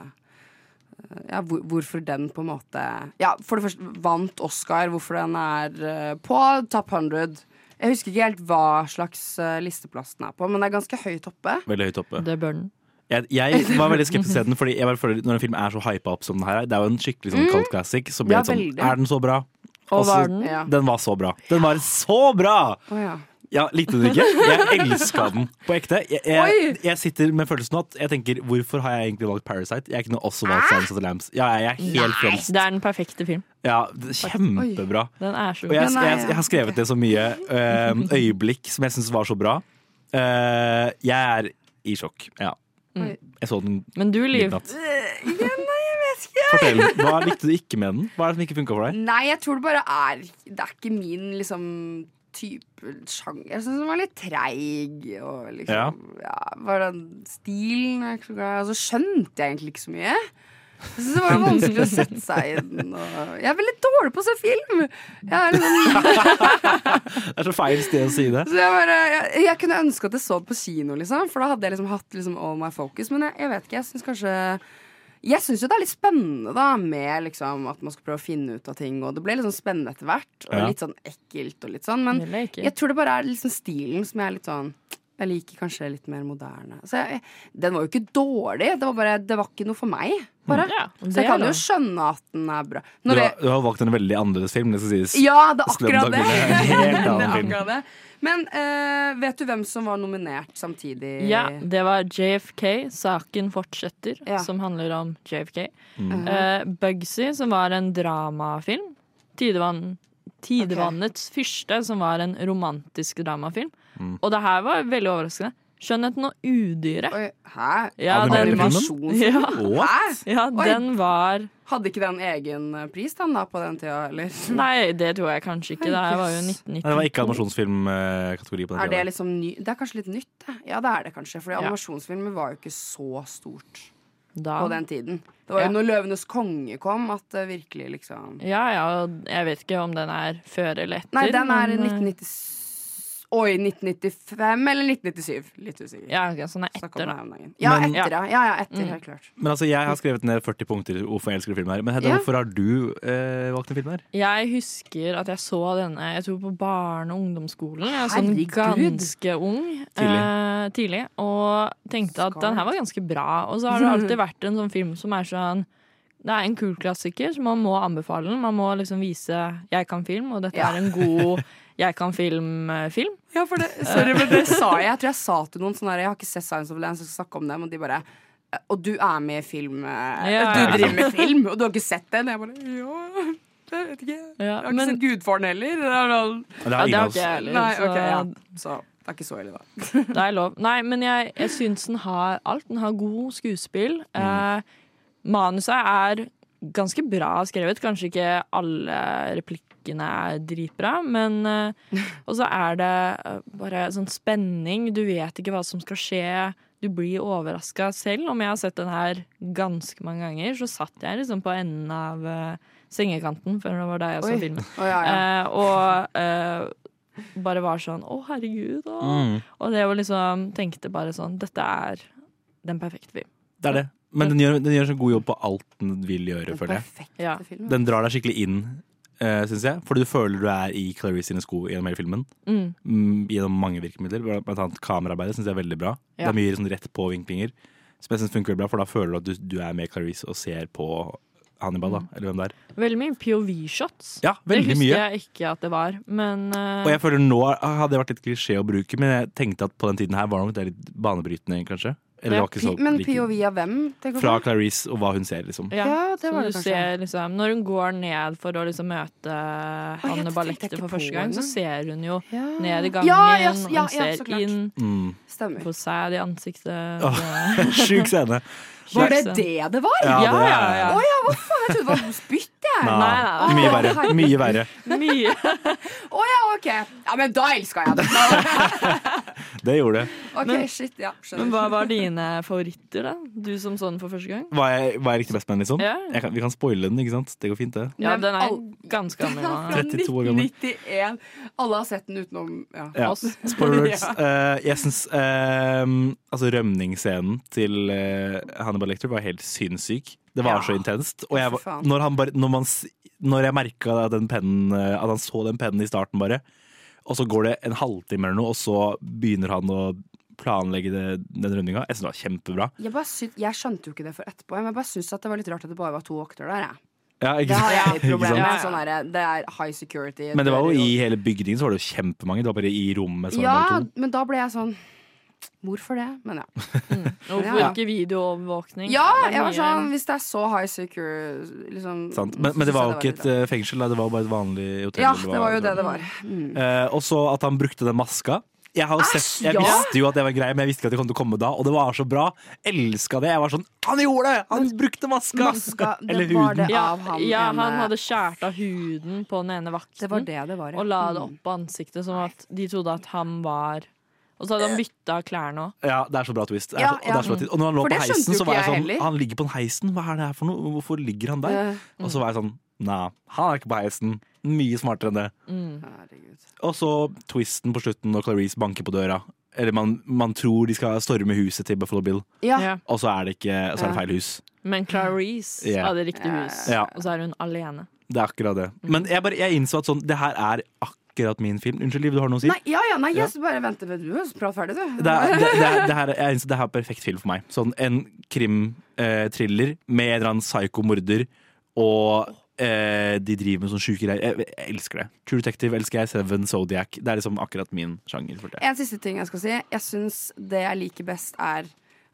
ja, hvor, hvorfor den på en måte Ja, for det første vant Oscar, hvorfor den er eh, på Top 100. Jeg husker ikke helt hva slags eh, listeplass den er på, men det er ganske høyt oppe. Veldig høyt oppe. Det bør den. Jeg, jeg var veldig skeptisk til den, Fordi jeg bare føler når en film er så hypa opp som den her er, Det er jo en skikkelig sånn Mm. cult classic. Så blir det sånn. Er den så bra? Og var den? Ja. Den var så bra. Den var så bra! Ja. Ja, Likte du den ikke? Jeg elska den på ekte. Jeg, jeg, jeg sitter med følelsen at jeg tenker hvorfor har jeg egentlig valgt Parasite? Jeg kunne også valgt Silence of the Lambs. Ja, jeg er helt frelst. Det er den perfekte film. Ja, Kjempebra. Den er så Og jeg, Den er- jeg, jeg har skrevet det så mye eh, øyeblikk som jeg syns var så bra. Eh, jeg er i sjokk. Ja. Mm. Jeg så den Men du, Liv. Ja, nei, jeg vet ikke. Fortell. Hva likte du ikke med den? Hva er det som ikke funka for deg? Nei, jeg tror det bare er Det er ikke min liksom type sjanger. Jeg syns den var litt treig. Og liksom, ja. bare den stilen. Og så skjønte jeg egentlig ikke så mye. Jeg synes det var vanskelig å sette seg i den. Og jeg er veldig dårlig på å se film! Jeg er liksom Det er så feil sted å si det. Så jeg, bare, jeg, jeg kunne ønske at jeg så det på kino, liksom, for da hadde jeg liksom hatt liksom all my focus. Men jeg, jeg vet ikke, jeg syns kanskje Jeg syns jo det er litt spennende da med liksom at man skal prøve å finne ut av ting. Og det ble litt sånn spennende etter hvert, og Ja. litt sånn ekkelt og litt sånn. Men jeg tror det bare er liksom stilen som jeg er litt sånn jeg liker kanskje litt mer moderne. Så jeg, den var jo ikke dårlig, det var bare Det var ikke noe for meg. Bare. Ja, så jeg kan jo skjønne at den er bra. Du har, jeg, du har valgt en veldig annerledes film. Det skal sies. ja, det er akkurat det. Er det er akkurat det. Men uh, vet du hvem som var nominert samtidig? Ja, det var JFK, saken fortsetter, Ja. som handler om JFK. Mm. Uh, Bugsy, som var en dramafilm. Tidevann, Tidevannets fyrste, som var en romantisk dramafilm. Mm. Og det her var veldig overraskende. 'Skjønnheten og udyret'. Oi, hæ? Ja, den, filmen? ja, What? Hæ? ja, den var Hadde ikke den egen eh, pris den da på den tida, eller? Nei, det tror jeg kanskje ikke. Det var jo Nei, 1992. det var ikke animasjonsfilmkategori på den Er det liksom ny Det er kanskje litt nytt? det. Ja, det er det kanskje. For Ja. animasjonsfilmer var jo ikke så stort Da. på den tiden. Det var jo Ja. når 'Løvenes konge' kom at det virkelig liksom Ja, ja, og jeg vet ikke om den er før eller etter. Nei, den er men, eh, 1990 Oi, 1995 eller 1997. Litt usikker. Ja, sånn så er etter, da. Ja, Men- etter, ja. ja, ja etter, Mm. helt klart. Men altså, Jeg har skrevet ned 40 punkter hvorfor jeg elsker film her. Men Hedda, Ja. hvorfor har du eh, valgt en film her? Jeg husker at jeg så denne Jeg tror på barne- og ungdomsskolen. Jeg er sånn ganske ung Tidlig. eh, tidlig. Og tenkte at den her var ganske bra. Og så har det alltid vært en sånn film som er sånn Det er en kul klassiker, så man må anbefale den. Man må liksom vise 'jeg kan film', og dette Ja. er en god 'jeg kan filme film. Ja, for det, sorry, men det sa jeg. Jeg tror jeg sa til noen sånn her Jeg har ikke sett Science of Land, så jeg skal snakke om dem, og de bare Og du er med i film eh, Ja. Du driver med film, og du har ikke sett den? Jeg bare Ja, jeg vet ikke. Jeg har ikke men- sett Gudfaren heller. Det er har Ja, det har ikke jeg heller. Nei, så- ok, ja. Så. Det er ikke så ille, da. Det er lov. Nei, men jeg, jeg syns den har alt. Den har god skuespill. Eh, manuset er ganske bra skrevet. Kanskje ikke alle replikkene er dritbra, men eh, Og så er det eh, bare sånn spenning. Du vet ikke hva som skal skje. Du blir overraska. Selv om jeg har sett den her ganske mange ganger, så satt jeg liksom på enden av eh, sengekanten, for det var da jeg så Oi. filmen. Oh, ja, ja. Eh, og eh, bare var sånn Å, herregud. Å. Mm. Og det var liksom Tenkte bare sånn Dette er den perfekte film. Det er det. Men den gjør, den gjør så god jobb på alt den vil gjøre, føler jeg. Ja. Den drar deg skikkelig inn, uh, syns jeg. Fordi du føler du er i Clarice sine sko gjennom hele filmen. Mm. Mm, gjennom mange virkemidler. Blant annet kameraarbeidet syns jeg er veldig bra. Det er mye sånn rett på vinklinger. Som jeg synes funker bra, for da føler du at du, du er med Clarice og ser på Hannibal, da. Eller hvem det er. Veldig mye POV-shots. Ja, veldig det husker jeg ikke at det var, men uh... Og jeg føler nå hadde det vært litt klisjé å bruke, men jeg tenkte at på den tiden her var nok det litt banebrytende, kanskje. Eller ja, var ikke så Men like- POV av hvem? Fra? Clarice og hva hun ser, liksom. ja, det så var det du kanskje. ser liksom Når hun går ned for å liksom møte oh, Hanne Lecter for første gang, så ser hun jo Ja. ned i gangen, Ja, ja, ja, hun ser inn, Mm. på seg i ansiktet. Oh, Sjuk scene. Var det det det var? Ja, Ja, det ja, ja. Å ja, hva faen? Jeg trodde det var spytt, jeg. Nei, Nei, nei. Mye verre. Mye verre. Mye. Å ja, OK. Ja, men da elska jeg det. Det gjorde det. OK, Men- shit. Ja, skjønner. Men hva var dine favoritter, da? Du som så den for første gang? Hva jeg, hva jeg likte best med den, liksom? Ja. Jeg kan, vi kan spoile den, ikke sant? Det går fint, det. Ja, Men den er all- ganske gammel. Fra 32 år gammel. 1991. Alle har sett den utenom ja. Ja. oss. Spoilers. Ja. Uh, jeg syns altså rømningsscenen til eh, Hannibal Lecter var helt sinnssyk. Det var Ja. så intenst. Og jeg, når, han bare, når, man, når jeg merka eh, At han så den pennen i starten, bare, og så går det en halvtime eller noe, og så begynner han å planlegge det, den rundinga. Jeg syns det var kjempebra. Jeg, syns- jeg skjønte jo ikke det for etterpå, men jeg bare syns det var litt rart at det bare var to vokter der. Jeg. Ja, Det har jeg et problem med. Sånn der, det er high security. Men det var jo i hele bygningen så var det jo kjempemange. Det var bare i rommet. Ja, men da ble jeg sånn Hvorfor det? Men ja. Hvorfor Ja, ja. ikke videoovervåkning? Ja, jeg var sånn Hvis det er så high secure liksom, Sant. Men, men det var jo ikke et eh, fengsel, det var bare et vanlig hotell. Ja, eller det var jo det det var. Mm. Uh, og så at han brukte den maska. Jeg, har Æsj, sett, jeg ja! visste jo at det var grei, men jeg visste ikke at det kom til å komme da. Og det var så bra. Elska det. Jeg var sånn Han gjorde det! Han brukte maska! Maska, det Eller var huden. Ja, av han ja, ene- han hadde skjært av huden på den ene vakten. Det var det det var, ja. Og la det Mm. opp på ansiktet, sånn at de trodde at han var Og så hadde han bytta klær nå. Ja, det er så bra twist. Er Ja, og, det er så bra twist. og når han lå For på heisen, så var jeg sånn heller. Han ligger på en heisen, hva er det her for noe? Hvorfor ligger han der? Mm. Og så var jeg sånn Nei, han er ikke på heisen. Mye smartere enn det. Mm. Og så twisten på slutten når Clarice banker på døra. Eller man, man tror de skal storme huset til Buffalo Bill, Ja. Ja. og så er det, ikke, så er det feil hus. Men Clarice yeah. hadde riktig hus, Ja. og så er hun alene. Det er akkurat det. Men jeg, bare, jeg innså at sånn, det her er akkurat min film. Unnskyld, Liv, du har noe å si? Nei, ja, ja, nei, Ja. jeg bare venter med du. Prat ferdig, du. Det er, det, det, er, det her, jeg det her er perfekt film for meg. Sånn En krimthriller med en eller annen psyko-morder, og eh, de driver med sånne sjuke greier. Jeg, jeg elsker det. True Detective elsker jeg. Seven, Zodiac. Det er liksom akkurat min sjanger. En siste ting jeg skal si. Jeg syns det jeg liker best, er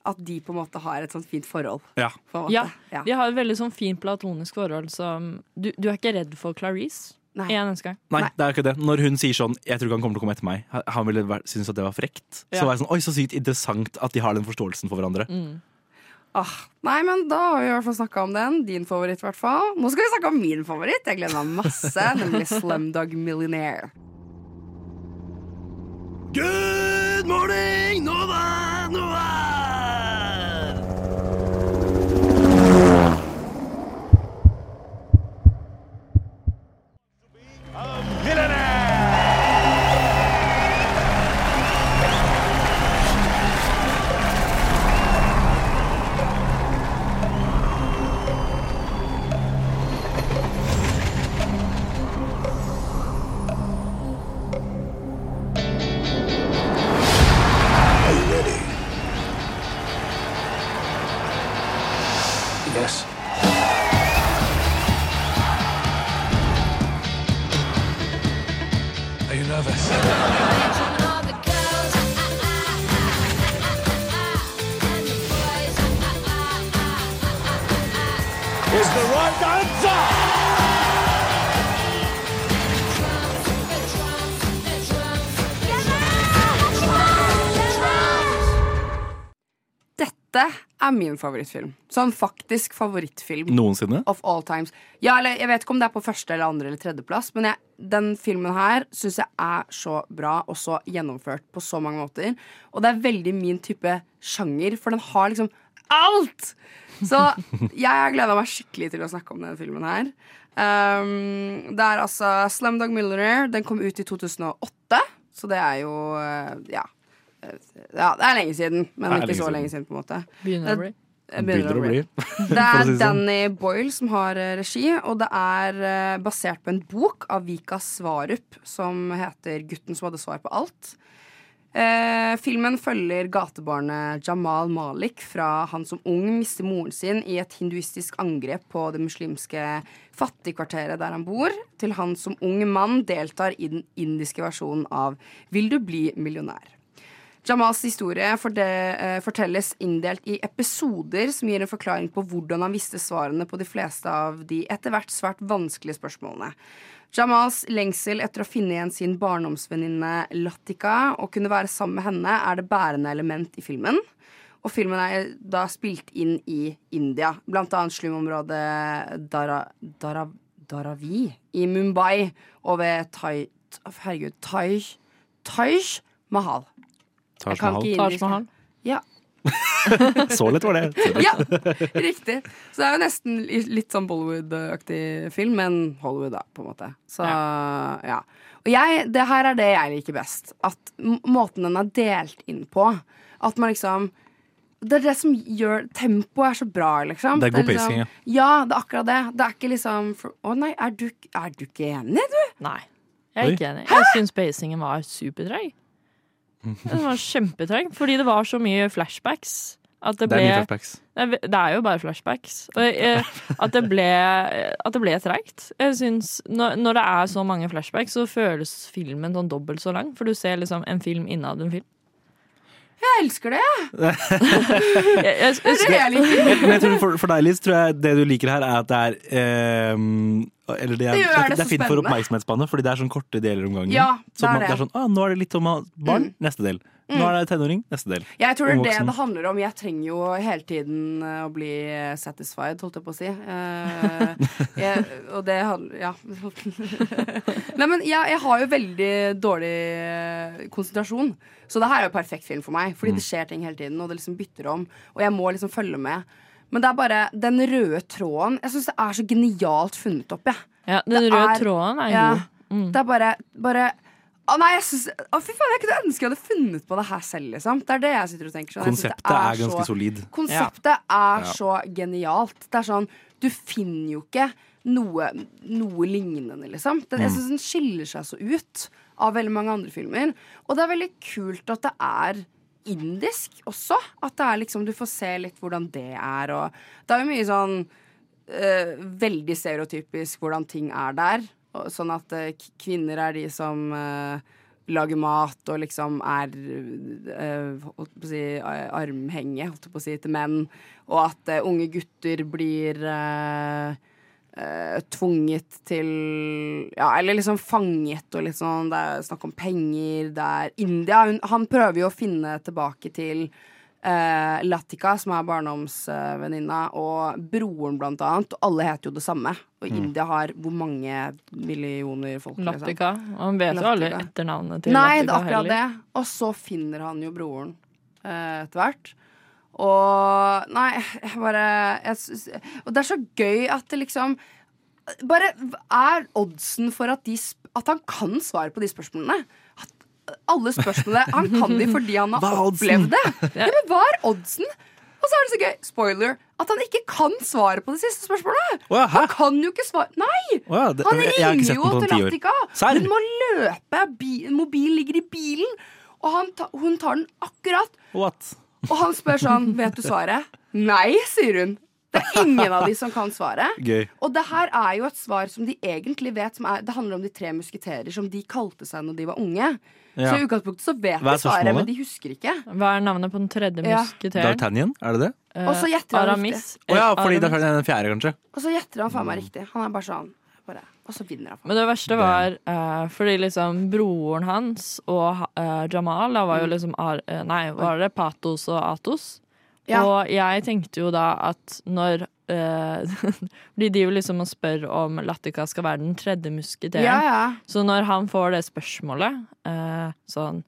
at de på en måte har et sånt fint forhold. Ja. På en måte. Ja, Ja. de har et veldig sånn fint platonisk forhold som du, du er ikke redd for Clarice? Nei. En eneste gang? Nei, det er ikke det. Når hun sier sånn 'Jeg tror ikke han kommer til å komme etter meg', han ville synes at det var frekt. Ja. Så var jeg sånn Oi, så sykt interessant at de har den forståelsen for hverandre. Mm. Ah, nei, men da har vi i hvert fall snakka om den. Din favoritt, i hvert fall. Nå skal vi snakke om min favoritt. Jeg gleder meg masse, nemlig Slumdog Millionaire. Good morning, Nova, Nova! nervous. Is the right answer! Dette er min favorittfilm. Sånn faktisk favorittfilm. Noensinne? Of all times. Ja, eller Jeg vet ikke om det er på første, eller andre eller tredjeplass, men jeg, den filmen her syns jeg er så bra og så gjennomført på så mange måter. Og det er veldig min type sjanger, for den har liksom alt! Så jeg har gleda meg skikkelig til å snakke om denne filmen her. Um, det er altså Slumdog Millionaire. Den kom ut i 2008, så det er jo uh, ja. Ja. Det er lenge siden, men ikke lenge så siden. lenge siden, på en måte. Begynner å bli. Det Begynner å bli. Det er sånn. Danny Boyle som har eh, regi, og det er eh, basert på en bok av Vika Svarup som heter 'Gutten som hadde svar på alt'. Eh, filmen følger gatebarnet Jamal Malik fra han som ung mister moren sin i et hinduistisk angrep på det muslimske fattigkvarteret der han bor, til han som ung mann deltar i den indiske versjonen av 'Vil du bli millionær'. Jamals historie eh, fortelles inndelt i episoder som gir en forklaring på hvordan han visste svarene på de fleste av de etter hvert svært vanskelige spørsmålene. Jamals lengsel etter å finne igjen sin barndomsvenninne Latika og kunne være sammen med henne er det bærende element i filmen. Og filmen er da spilt inn i India, blant annet slumområdet Dara, Dara, Daravi i Mumbai og ved Tai... Herregud, Tai... Taj Mahal. Taj Mahal. Taj. Mahal. Ja, Så lett var det. ja, riktig. Så det er jo nesten litt sånn Bollywood-aktig film, men Hollywood, da, på en måte. Så ja. Og jeg, det her er det jeg liker best. At måten den er delt inn på. At man liksom Det er det som gjør Tempoet er så bra, liksom. Det er god liksom, pacing, ja. Ja, det er akkurat det. Det er ikke liksom for, Å nei, er du, er du ikke enig, du? Nei. Jeg er Oi. ikke enig. Jeg syns pacingen var supertreg. Den var kjempetreg, fordi det var så mye flashbacks. Det, Det er mye flashbacks. Det er, jo bare flashbacks. Eh, at det ble, at det ble treigt. Når, når det er så mange flashbacks, så føles filmen sånn dobbelt så lang. For du ser liksom en film innad en film. Jeg elsker det, jeg. Jeg, jeg, Det er jeg liker. Jeg tror for, for deg, Liz, tror jeg det du liker her, er at det er ehm, Eller det er, Det det det er fint for oppmerksomhetsspannet, fordi det er sånn korte deler om gangen. Ja, det så er man, det er sånn, ah, Nå er det litt om barn. Neste del. Nå er det tenåring. Neste del. Jeg tror det er det det handler om. Jeg trenger jo hele tiden eh, å bli satisfied, holdt jeg på å si. Uh, jeg, og det handler Ja. Nei, men jeg, jeg har jo veldig dårlig eh, konsentrasjon. Så det her er jo perfekt film for meg, fordi det skjer ting hele tiden, og det liksom bytter om. Og jeg må liksom følge med. Men det er bare den røde tråden Jeg syns det er så genialt funnet opp, jeg. Ja, den Det røde er- tråden er ja. Mm. Det er bare, bare å nei, jeg synes, å fy faen, jeg kunne ønske jeg hadde funnet på det her selv, liksom. Det er det jeg sitter og tenker. Sånn. Konseptet er ganske så- solid. Konseptet er Ja. så genialt. Det er sånn, du finner jo ikke noe, noe lignende, liksom. Den, jeg Mm. syns den skiller seg så ut av veldig mange andre filmer. Og det er veldig kult at det er indisk også. At det er liksom, du får se litt hvordan det er, og det er jo mye sånn øh, veldig stereotypisk hvordan ting er der. Sånn at eh, kvinner er de som eh, lager mat og liksom er eh, holdt på å si, armhenge, holdt på å si, til menn. Og at unge gutter blir tvunget til Ja, eller liksom fanget og litt sånn. Det er snakk om penger. Det er India. Hun, han prøver jo å finne tilbake til eh, Latika, som er barndomsvenninna, og broren, blant annet. Og alle heter jo det samme. Og Mm. India har hvor mange millioner folk? liksom? Latika. Og han vet jo alle etternavnet til Nei, det Latika er akkurat heller. det. Og så finner han jo broren eh, etter hvert. Og Nei, jeg bare jeg, Og det er så gøy at det liksom Bare er oddsen for at, de, at han kan svare på de spørsmålene. Alle spørsmålene Han kan de fordi han har opplevd det. Ja, men hva er oddsen? Og så er det så gøy, spoiler, at han ikke kan svare på det siste spørsmålet. Hæ? Han kan jo ikke svare Nei! Ja, det- han ringer jo til ti. Latika. Hun må løpe. Bi mobilen ligger i bilen. Og han ta hun tar den akkurat. What? Og han spør sånn Vet du svaret? Nei, sier hun. Det er ingen av de som kan svaret. Gøy. Og det her er jo et svar som de egentlig vet. Som er, det handler om de tre musketerer som de kalte seg når de var unge. Ja. Så i utgangspunktet så vet de svaret, men de husker ikke. Hva er navnet på den tredje Ja. musketeren? D'Artagnan, er det det? Eh, Og så gjetter han Aramis. riktig. Oh, ja, fordi Aramis. D'Artagnan er den fjerde, kanskje. Og så gjetter han faen meg riktig. Han er bare sånn bare, Og så vinner han. Men det verste var eh, fordi liksom broren hans og eh, Jamal da var jo liksom ar eh, Nei, var det Patos og Atos? Ja. Og jeg tenkte jo da at når Fordi De jo liksom og spør om Latika skal være den tredje musketeeren. Ja, ja. Så når han får det spørsmålet, eh, sånn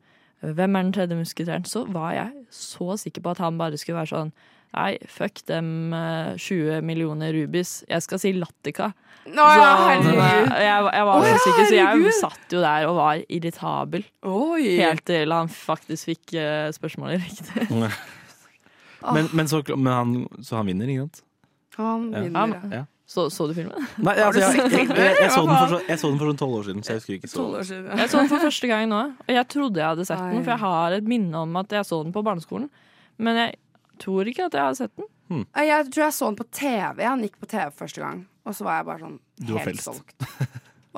Hvem er den tredje musketeren? Så var jeg så sikker på at han bare skulle være sånn Nei, fuck dem eh, 20 millioner rubis. Jeg skal si Latika. Å, ja, herregud. eh, jeg, jeg var så sikker, så jeg satt jo der og var irritabel. Oi. Helt til han faktisk fikk eh, spørsmålet riktig. Men, men, så, men han, så han vinner, ikke sant? Han vinner, ja. Ja. Så, så du filmen? Nei, altså, jeg, jeg, jeg, jeg, så den for, jeg så den for sånn tolv år siden, så jeg husker ikke så 12 år siden. Jeg så den for første gang nå, og jeg trodde jeg hadde sett den, for jeg har et minne om at jeg så den på barneskolen. Men jeg tror ikke at jeg har sett den. Hmm. Jeg tror jeg så den på TV. Han gikk på TV første gang. Og så var jeg bare sånn helt solgt.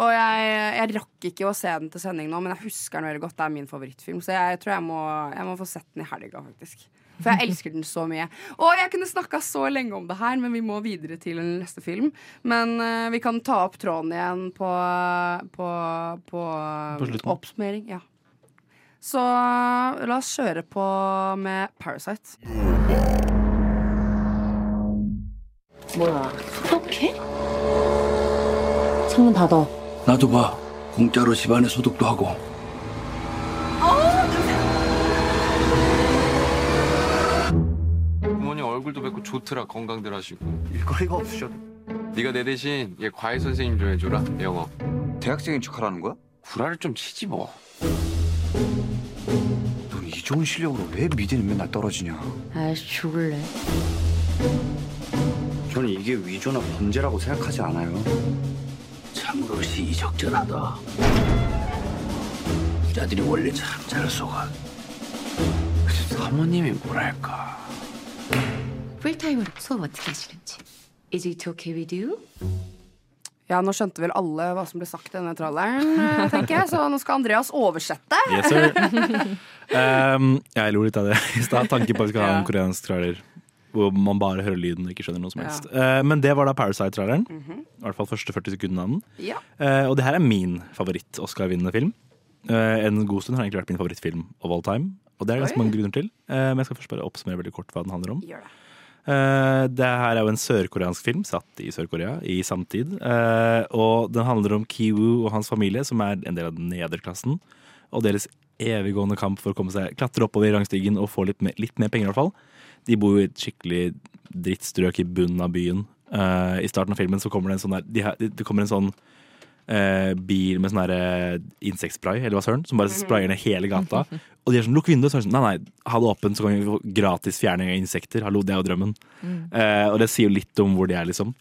Og jeg, jeg rakk ikke å se den til sending nå, men jeg husker den veldig godt. Det er min favorittfilm, så jeg tror jeg må, jeg må få sett den i helga, faktisk. For jeg elsker den så mye. Og jeg kunne snakka så lenge om det her, men vi må videre til neste film. Men eh, vi kan ta opp tråden igjen på, på, på, På slutten. oppsummering. Ja. Så la oss kjøre på med Parasite. 뭐야, 소독해? 창문 닫아. 나도 봐. 공짜로 집안에 소독도 하고. 얼굴도 뵙고 좋더라 건강들 하시고 일거리가 없으셔도 네가 내 대신 얘 과외 선생님 좀 해줘라 영어 대학생인 척하라는 거야? 구라를 좀 치지 뭐 넌 이 좋은 실력으로 왜 미대는 맨날 떨어지냐? 아이씨, 죽을래. 저는 이게 위조나 범죄라고 생각하지 않아요. 참으로 시의적절하다. 부자들이 원래 참 잘 속아. 사모님이 뭐랄까 풀타임으로 수업 어떻게 하시는지. Is it okay with you? Ja, nå skjønte vel alle hva som ble sagt i denne tralleren, eh, tenker jeg. Så nå skal Andreas oversette. Yes, sir. Um, jeg lo litt av det i stad. Tanke på at vi skal ha Ja. en koreansk trailer hvor man bare hører lyden og ikke skjønner noe som Ja. helst. Uh, men det var da Parasite-traileren. Mhm. I hvert fall første 40 sekundene av den. Ja. Uh, og det her er min favoritt-Oscar-vinnende film. Uh, en god stund har egentlig vært min favorittfilm of all time. Og det er det ganske Oi. mange grunner til. Uh, men jeg skal først bare oppsummere veldig kort hva den handler om. Gjør det. Uh, det her er jo en sørkoreansk film satt i Sør-Korea i samtid. Uh, og den handler om Kiwu og hans familie, som er en del av nederklassen. Og deres eviggående kamp for å komme seg, klatre oppover i rangstigen og få litt mer, litt mer penger, i hvert fall. De bor jo i et skikkelig drittstrøk i bunnen av byen. Uh, I starten av filmen så kommer det en sånn der, det kommer en sånn eh, bil med sånn eh, insektspray, eller hva søren, som bare sprayer ned hele gata. Og de er sånn, lukk vinduet, så er det sånn, nei, nei, ha det åpent, så kan vi få gratis fjerning av insekter. Hallo, det er jo drømmen. Mm. Eh, og det sier jo litt om hvor de er, liksom.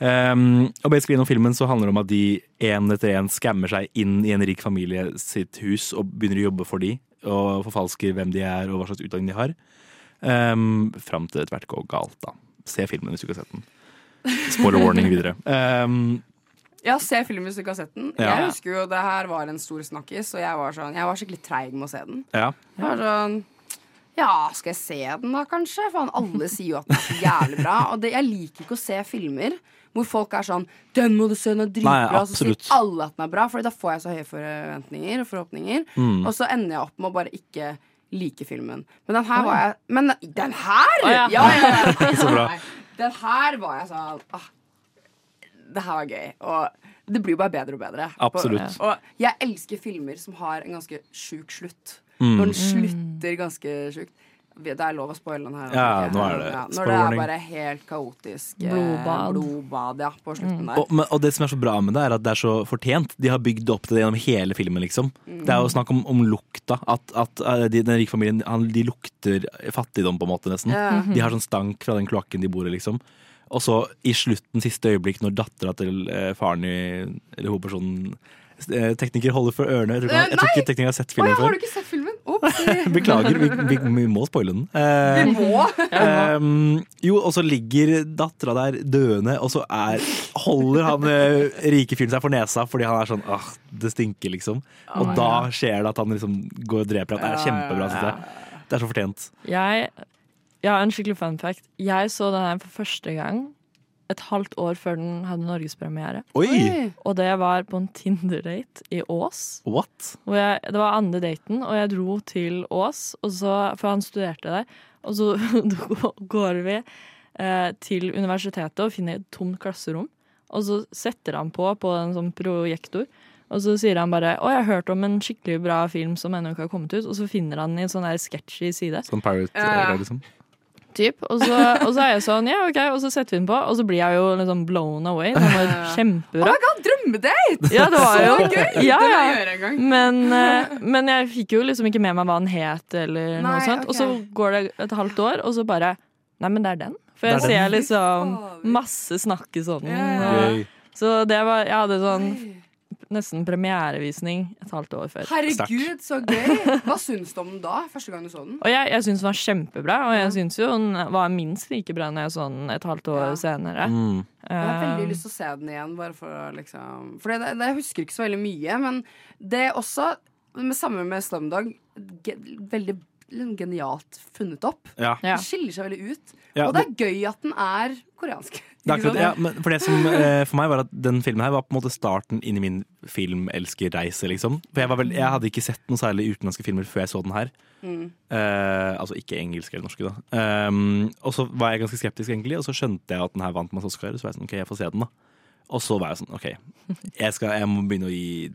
Um, og basically Gjennom filmen så handler det om at de en etter en skammer seg inn i en rik familie sitt hus og begynner å jobbe for de, og forfalsker hvem de er og hva slags utdanning de har. Um, fram til det etter hvert går galt, da. Se filmen hvis du ikke har sett den. Spoiler warning videre. Um, Ja, se filmen hvis du har sett den. Ja. Jeg husker jo det her var en stor snakkis, og jeg var, sånn, jeg var skikkelig treig med å se den. ja. Jeg var sånn Ja, skal jeg se den da, kanskje? For alle sier jo at den er så jævlig bra. Og det, jeg liker ikke å se filmer hvor folk er sånn 'Den må du se, den er dritbra'. Og så sier alle at den er bra, for da får jeg så høye forventninger og forhåpninger. Mm. Og så ender jeg opp med å bare ikke like filmen. Men den her var jeg Men den her! Ja. ja, ja, ja. Så bra. Den her var jeg sånn ah, Det her var gøy. Og det blir jo bare bedre og bedre. Absolutt. Og jeg elsker filmer som har en ganske sjuk slutt. Mm. Når den slutter ganske sjukt. Det er lov å spoile den her. Ja, nå er det Ja, når det er bare helt kaotisk eh, Blodbad. blodbad ja, på slutten der. Og, men- og det som er så bra med det, er at det er så fortjent. De har bygd opp til det gjennom hele filmen, liksom. Mm. Det er jo snakk om, om lukta. At, at eh, de, den rike familien han, de lukter fattigdom, på en måte, nesten. Ja. De har sånn stank fra den kloakken de bor i, liksom. Og så i slutten, siste øyeblikk, når dattera til eh, faren i Eller hovedpersonen eh, Tekniker holder for ørene. Jeg tror, ikke- jeg tror ikke tekniker har sett filmen ja, har før. du ikke sett filmen? Beklager, vi, vi, vi må spoile den. Eh, Vi må! Ehm, jo, og så ligger dattera der døende, og så er, holder han eh, rike fyren seg for nesa fordi han er sånn ah, det stinker, liksom. Og oh, da ja. skjer det at han liksom går og dreper. Det er kjempebra, ja, synes jeg. Det er så fortjent. Jeg, har en skikkelig fun fact. Jeg så den her for første gang et halvt år før den hadde norgespremiere. Og det var på en Tinder-date i Ås. What? Hvor jeg, det var andre daten, og jeg dro til Ås, og så, for han studerte der. Og så går vi eh, til universitetet og finner et tomt klasserom. Og så setter han på på en sånn projektor, og så sier han bare 'Å, jeg har hørt om en skikkelig bra film som ennå ikke har kommet ut', og så finner han i en sånn der sketchy side. Sånn Pirate Ja, ja. liksom. Typ. Og, så, og så er jeg sånn, ja, ok, og så setter vi den på, og så blir jeg jo liksom blown away. Det var kjempebra. Oh god, drømmedate! Ja, det var jo Så gøy! Ja, ja. jeg. Men, eh, men jeg fikk jo liksom ikke med meg hva den het, eller noe sånt. Okay. Og så går det et halvt år, og så bare Nei, men det er den. For jeg er ser liksom masse snakke sånn. Yeah. Så det var Jeg hadde sånn nesten premierevisning et halvt år før. Herregud, så gøy! Hva syns du om den da? Første gang du så den? Og jeg, jeg syns den var kjempebra, og jeg syns jo den var minst like bra når jeg så den et halvt år senere. Mm. Jeg har veldig Um, lyst til å se den igjen, bare for å liksom For det, det, jeg husker ikke så veldig mye, men det er også, med samme med Slumdog, veldig genialt funnet opp. Ja. Den skiller seg veldig ut. Ja, og det er gøy at den er koreansk. Det er akkurat, ja, men for det som eh, for meg var at den filmen her var på en måte starten inn i min filmelskerreise, liksom. For jeg, var vel, jeg hadde ikke sett noen særlig utenlandske filmer før jeg så den her. Mm. Eh, altså ikke engelske eller norske, da. Um, og så var jeg ganske skeptisk, egentlig, og så skjønte jeg at den her vant masse Oscar. Så var jeg sånn, ok, jeg får se den, da. Og så var jeg sånn, OK, jeg, skal, jeg må begynne å gi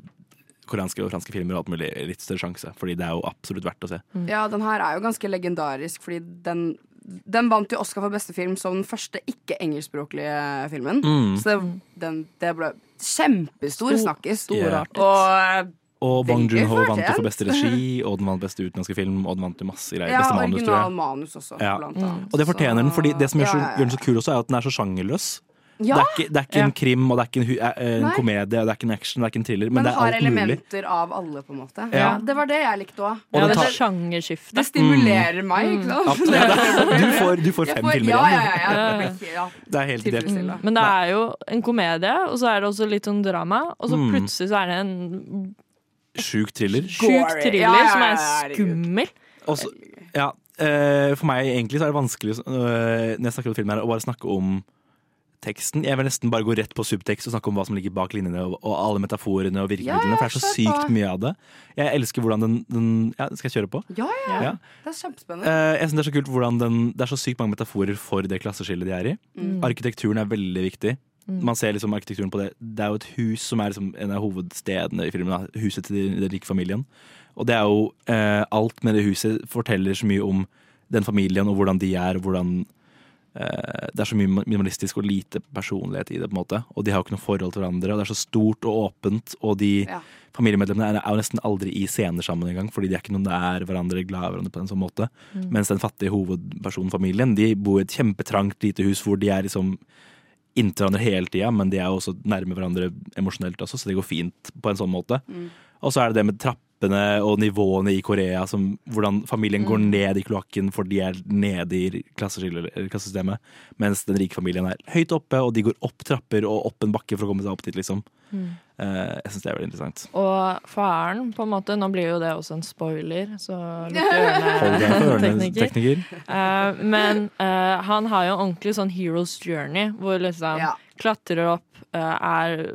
koreanske og franske filmer og alt mulig litt større sjanse. Fordi det er jo absolutt verdt å se. Ja, den her er jo ganske legendarisk, fordi den den vant jo Oscar for beste film som den første ikke-engelskspråklige filmen. Mm. Så det, den, det ble kjempestor Stor- snakkis. storartet. Og Og Bong Veldig Joon-ho vant jo for beste regi, og den vant beste utenlandske film, og den vant jo masse greier. ja, beste manus, tror jeg. manus også, Ja. blant annet. Og det fortjener den, fordi det som gjør, så, Ja, ja, ja. gjør den så kul også, er at den er så sjangerløs. Ja. Det er ikke, det er ikke en krim, og det er ikke en, eh, en komedie, og det er ikke en action, det er ikke en thriller, men, Men det er har alt mulig. elementer av alle, på en måte. Ja. Ja, det var det jeg likte òg. Og den det tar-. Det stimulerer meg, ikke sant? Ja, du får- du får fem fem filmer igjen, Ja, ja, ja. Ja. Det er helt ideelt. Men det er jo en komedie, og så er det også litt sånn drama. Og så Mm. plutselig så er det en Sjuk thriller. sjuk thriller Ja, ja, ja, som er skummel. Også, ja, eh, for meg egentlig så er det vanskelig eh, når jeg snakker om film her, å bare snakke om teksten. Jeg vil nesten bare gå rett på subtekst og snakke om hva som ligger bak linjene, og, og alle metaforene og virkemidlene, Ja, for det er så sykt mye av det. Jeg elsker hvordan den, den Ja, skal jeg kjøre på? Ja, ja, Ja. Det er kjempespennende. Uh, jeg synes Det er så kult hvordan den, det er så sykt mange metaforer for det klasseskillet de er i. Mm. Arkitekturen er veldig viktig. Mm. Man ser liksom arkitekturen på det. Det er jo et hus som er liksom en av hovedstedene i filmen. Huset til den rike familien. Og det er jo eh, Alt med det huset forteller så mye om den familien og hvordan de er. og hvordan Det er så mye minimalistisk og lite personlighet i det. på en måte Og de har jo ikke noe forhold til hverandre. Og det er så stort og åpent. Og de Ja. familiemedlemmene er, jo nesten aldri i scener sammen engang. Fordi de er ikke noen nær hverandre, glad i hverandre på en sånn måte. Mm. Mens den fattige hovedpersonen, familien, de bor i et kjempetrangt lite hus hvor de er liksom inntil hverandre hele tida, men de er jo også nærme hverandre emosjonelt også, så det går fint på en sånn måte. Mm. Og så er det det med trappene og nivåene i Korea, som, hvordan familien går Mm. ned i kloakken fordi de er nede i klassesystemet, mens den rike familien er høyt oppe, og de går opp trapper og opp en bakke for å komme seg opp dit, liksom. Mm. Eh, jeg syns det er veldig interessant. Og faren, på en måte Nå blir jo det også en spoiler, så tekniker. tekniker. Eh, men uh, han har jo ordentlig sånn hero's journey, hvor liksom klatrer opp, eh, er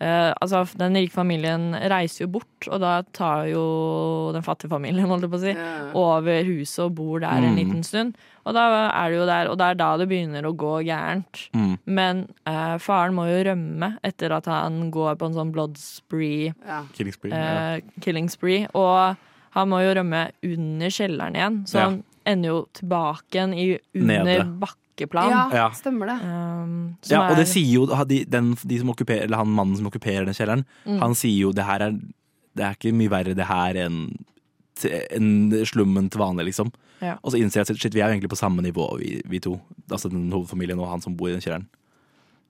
eh, altså, den rike familien reiser jo bort, og da tar jo den fattige familien holdt jeg på å si, over huset og bor der en Mm. liten stund. Og da er det jo der, og det er da det begynner å gå gærent. Mm. Men eh, faren må jo rømme etter at han går på en sånn blood spree. Killing spree, eh, killing spree. Og han må jo rømme under kjelleren igjen, så Ja. han ender jo tilbake igjen i, under Nede. Bakkeplan. Ja, stemmer det. Um, som Ja, og det er- sier jo de, den, de som okkuperer, eller han mannen som okkuperer den kjelleren, Mm. han sier jo det her er Det er ikke mye verre det her enn en slummen til vanlig, liksom. Ja. Og så innser jeg at shit, vi er jo egentlig på samme nivå, vi, vi to. Altså den hovedfamilien og han som bor i den kjelleren.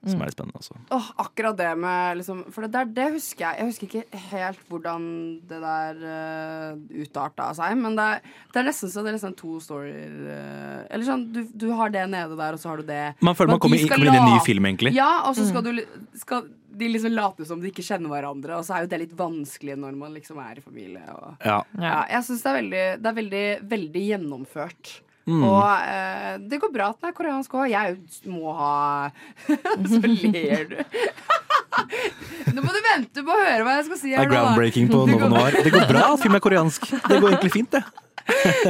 Som Mm. er litt spennende også. Åh, akkurat det med liksom, For det, der, det husker jeg. Jeg husker ikke helt hvordan det der uh, utarta seg. Men det er, det er nesten så det er liksom to storyer uh, Eller sånn, du, du har det nede der, og så har du det. Man føler man Men man kommer kommer inn i en ny film, egentlig. Ja, og så skal, Mm. du, skal de liksom late som de ikke kjenner hverandre, og så er jo det litt vanskelig når man liksom er i familie. Og, Ja. ja, jeg syns det er veldig Det er veldig, veldig gjennomført. Mm. Og uh, det går bra at den er koreansk òg. Jeg må ha Så ler du. Nå må du vente på å høre hva jeg skal si Det er groundbreaking på Nova går- Noir. Det går bra at film er koreansk. Det går egentlig fint, det.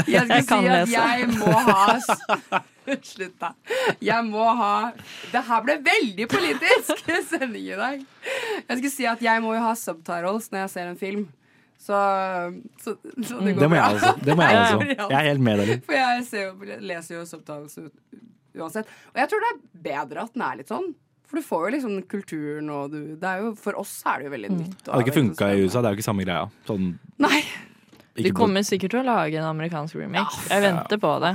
Jeg skal Jeg si at lese. jeg må ha Slutt, da. Jeg må ha Det her ble veldig politisk sending i dag. Jeg skal si at jeg må jo ha subtitles når jeg ser en film. Så, så, så det går Det må jeg altså. Det må jeg altså. Jeg er helt med deg. For jeg ser jo, leser jo subtitles uansett. Og jeg tror det er bedre at den er litt sånn. For du får jo liksom kulturen og du det er jo, For oss er det jo veldig nytt. Det hadde ikke funka i USA. Det er jo ikke samme greia. Sånn, Nei. De kommer sikkert til å lage en amerikansk remake. Jeg venter på det.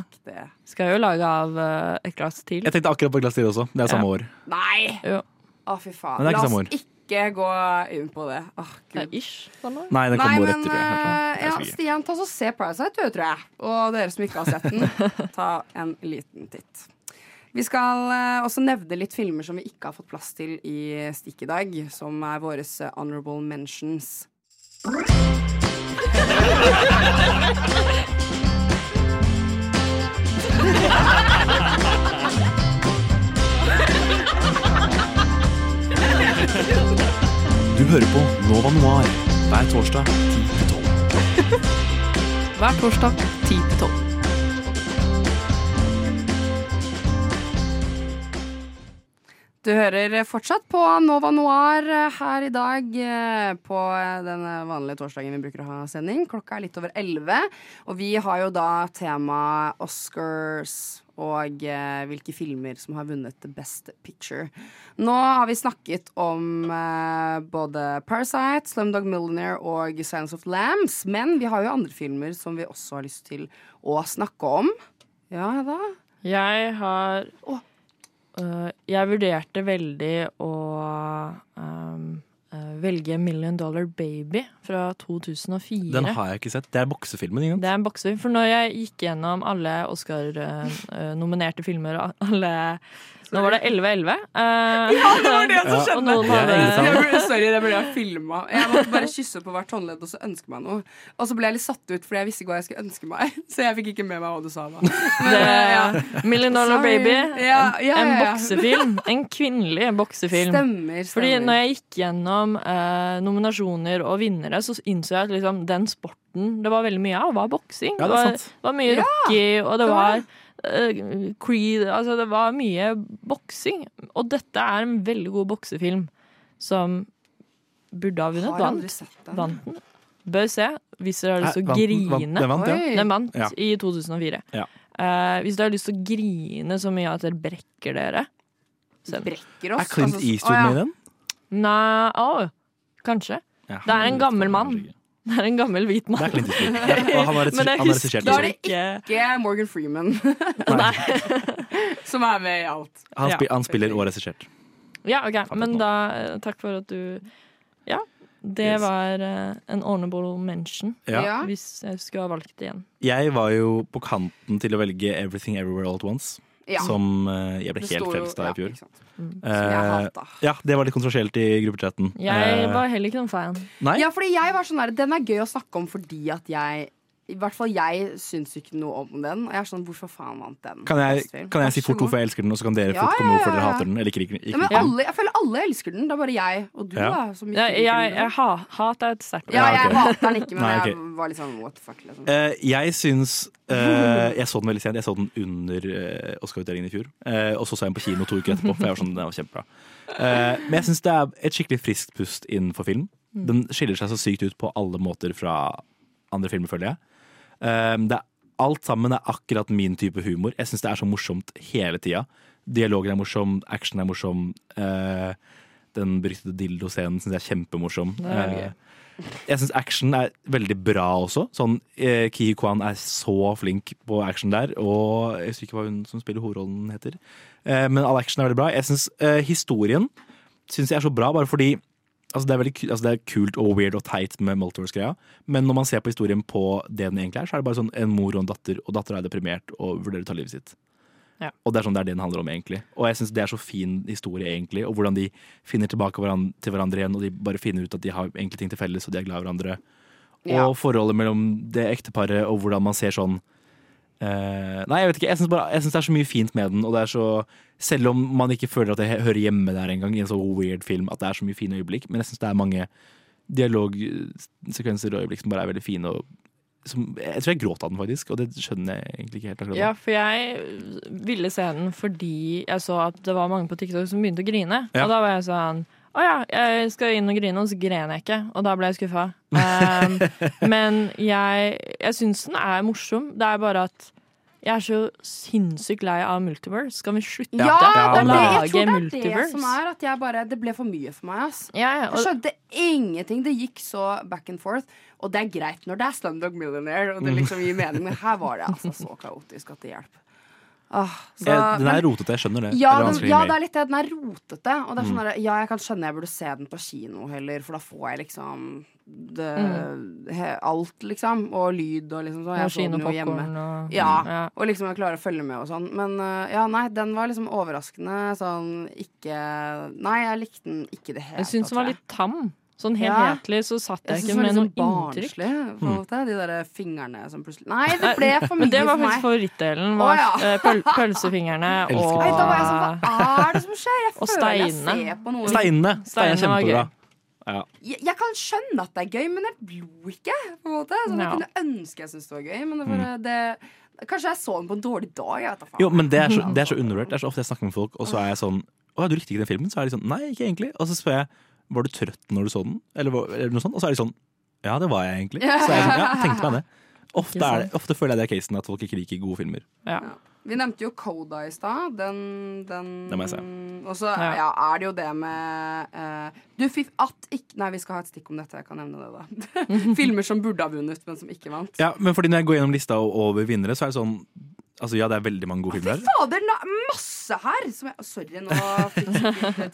Skal jo lage av uh, Et glass til. Jeg tenkte akkurat på et Glass til også. Det er samme Ja. år. Nei! Jo. Å, fy faen. Det ikke La oss år. Ikke gå inn på det. Åh, Gud. ish. Sånn. Nei, den kommer rett etter det. eh, Jeg ja. Stian, ta så se Parasite, du, tror jeg. Og dere som ikke har sett den, ta en liten titt. Vi skal eh, også nevne litt filmer som vi ikke har fått plass til i Stikk i dag, som er våre eh, honorable mentions. Du hører på Nova Noir hver torsdag 10-12. Hver torsdag 10 til 12. Du hører fortsatt på Nova Noir eh, her i dag eh, på den vanlige torsdagen vi bruker å ha sending. Klokka er litt over elleve, og vi har jo da tema Oscars og eh, hvilke filmer som har vunnet Best Picture. Nå har vi snakket om eh, både Parasite, Slumdog Millionaire og Silence of Lambs, men vi har jo andre filmer som vi også har lyst til å snakke om. Ja da. Jeg har øh, Jeg vurderte veldig å øh, velge Million Dollar Baby fra 2004. Den har jeg ikke sett. Det er boksefilmen. Ikke? Det er en boksefilm. For når jeg gikk gjennom alle Oscar-nominerte filmer og alle Nå var det 11-11. eh, Ja, det var det som skjedde! Hadde Jeg sorry, det burde jeg filma. Jeg måtte bare kysse på hvert håndledd og så ønske meg noe. Og så ble jeg litt satt ut fordi jeg visste ikke hva jeg skulle ønske meg. Så jeg fikk ikke med meg hva du sa da. Men, eh, ja. Million Dollar Sorry. Baby. Ja, ja, ja, En boksefilm. En kvinnelig boksefilm. Stemmer, stemmer. Fordi når jeg gikk gjennom eh, nominasjoner og vinnere, så innså jeg at liksom, den sporten det var veldig mye av, var boksing. Ja, det var, var mye Ja, Rocky, og det det var var Creed Altså, det var mye boksing. Og dette er en veldig god boksefilm som burde ha vunnet. Har aldri Vant. sett den. Vant den. Bør se hvis dere har lyst til å Eh, vant den- vant- grine. den vant, ja. Den vant Ja. i 2004. Ja. Uh, hvis dere har lyst til å grine så mye at dere brekker dere Send. Brekker oss. Er Clint altså, Eastwood altså, med i den? Nei, å, kanskje. Ja, Det er en gammel mann. Det er en gammel hvit mann. Det er Ja, han har Men jeg husker regissert Da er det ikke Morgan Freeman som er med i alt. Han, Ja. spi- han spiller og regissert. Ja, ok, men da eh, Takk for at du Ja. Det Yes. var eh, en honorable mention, Ja. Ja. hvis jeg skulle ha valgt det igjen. Jeg var jo på kanten til å velge Everything Everywhere All At Once. Ja. Som eh, jeg ble Det helt frelst av ja, i fjor. Mm. Som jeg Eh, hata. ja, det var litt kontroversielt i gruppechatten. Jeg Eh, var heller ikke noen fan. Nei? Ja, fordi jeg var sånn der, Den er gøy å snakke om fordi at jeg I hvert fall jeg syns ikke noe om den. Og jeg er sånn, hvorfor faen vant den? Kan jeg, kan jeg si fort hvorfor jeg elsker den, og så kan dere Ja, fort komme ja, hvorfor dere ja, ja. hater den? Eller ikke, ikke, Ja, men alle, jeg føler alle elsker den. Det er bare jeg og du Ja. da, som ikke Ja, jeg, den. jeg ha, hat er et sterkt ord. Ja, jeg hater den ikke, men Nei, okay. jeg var litt sånn what the fuck, liksom. Uh, jeg syns uh, Jeg så den veldig sent. Jeg så den under uh, Oscar-utdelingen i fjor. Uh, og så så jeg den på kino to uker etterpå, for jeg var sånn, den var kjempebra. Eh, men jeg syns det er et skikkelig friskt pust innenfor film. Mm. Den skiller seg så sykt ut på alle måter fra andre filmer, føler jeg. Eh, det alt sammen er akkurat min type humor. Jeg syns det er så morsomt hele tida. Dialogen er morsom, action er morsom. eh, den beryktede dildo-scenen syns jeg er kjempemorsom. Det er gøy. Eh, jeg syns action er veldig bra også. Sånn, eh, Ki Kwan er så flink på action der, og jeg husker ikke hva hun som spiller hovedrollen heter. Eh, men all action er veldig bra. Jeg synes eh, Historien syns jeg er så bra, bare fordi altså det, er veldig, altså det er kult og weird og teit med Multiverse-greia, men når man ser på historien på det den egentlig er, så er det bare sånn en mor og en datter, og dattera er deprimert og vurderer å ta livet sitt. Ja. Og det er sånn det er det den handler om, egentlig. Og jeg syns det er så fin historie, egentlig. Og hvordan de finner tilbake hverandre, til hverandre igjen, og de bare finner ut at de har egentlig ting til felles, og de er glad i hverandre. Ja. Og forholdet mellom det ekteparet, og hvordan man ser sånn Eh, nei, jeg vet ikke. Jeg syns det er så mye fint med den. Og det er så Selv om man ikke føler at det hører hjemme der engang, i en så weird film, at det er så mye fine øyeblikk. Men jeg syns det er mange dialogsekvenser og øyeblikk som bare er veldig fine. Og som, jeg tror jeg gråt av den, faktisk, og det skjønner jeg egentlig ikke helt. akkurat. Ja, for jeg ville se den fordi jeg så at det var mange på TikTok som begynte å grine. Ja. Og da var jeg sånn Å ja, jeg skal inn og grine, og så grener jeg ikke. Og da ble jeg skuffa. Um, men jeg, jeg syns den er morsom. Det er bare at jeg er så sinnssykt lei av multiverse. Skal vi slutte Ja, å lage Multiverse? det. jeg tror det er det som er at jeg bare Det ble for mye for meg, ass. Ja, ja, og- Jeg skjønte ingenting. Det gikk så back and forth. Og det er greit når det er Slumdog Millionaire, og det liksom gir mening, men her var det altså så kaotisk at det hjelper. Ah, så- jeg, den er men- rotete, jeg skjønner det. Ja, den, ja, det er litt det. Den er rotete. Og det er sånn Mm. der, ja, jeg kan skjønne jeg burde se den på kino heller, for da får jeg liksom det, Mm. he, alt, liksom. Og lyd og liksom sånn. Jeg så den jo hjemme. og- ja, Ja. og liksom jeg klarer å følge med og sånn. Men uh, ja, nei, den var liksom overraskende sånn ikke Nei, jeg likte den ikke i det hele Jeg syns den var litt tam. Sånn Ja. helhetlig så satt jeg, Jeg ikke med noe litt sånn inntrykk. barnslig, på en måte. De der fingrene som plutselig Nei, det ble for mye Men det var for faktisk favorittdelen. Å, oh, ja. eh, pøl pølsefingrene og Nei, da var jeg sånn, hva er det som skjer? Jeg føler føler jeg ser på noe Steinene! Steinene er var kjempebra. Ja. jeg, jeg kan skjønne at det er gøy, men jeg lo ikke. På en måte. Sånn, Ja. Jeg kunne ønske jeg syntes det var gøy, men det bare, det, Kanskje jeg så den på en dårlig dag. Jeg vet da faen. Jo, men det er, så, det er så undervurdert. Det er så ofte jeg snakker med folk, og så er jeg sånn Å, ja, du likte ikke den filmen? Så er de sånn Nei, ikke egentlig. Og så spør jeg Var du trøtt når du så den? Eller, eller noe sånt. Og så er de sånn Ja, det var jeg egentlig. Så er jeg sånn, ja, tenkte meg det. Ofte, er det, ofte føler jeg det er casen at folk ikke liker gode filmer. Ja. Vi nevnte jo Coda i stad. Den, den Det må jeg se. Og så ja. Ja. er det jo det med uh, Du, fiff at ikke Nei, vi skal ha et stikk om dette. Jeg kan nevne det, da. Filmer som burde ha vunnet, men som ikke vant. Ja, men fordi når jeg går gjennom lista over vinnere, så er det sånn Altså ja, det er veldig mange gode filmer Fy her. fader, na- masse her! Som jeg, sorry, nå fikk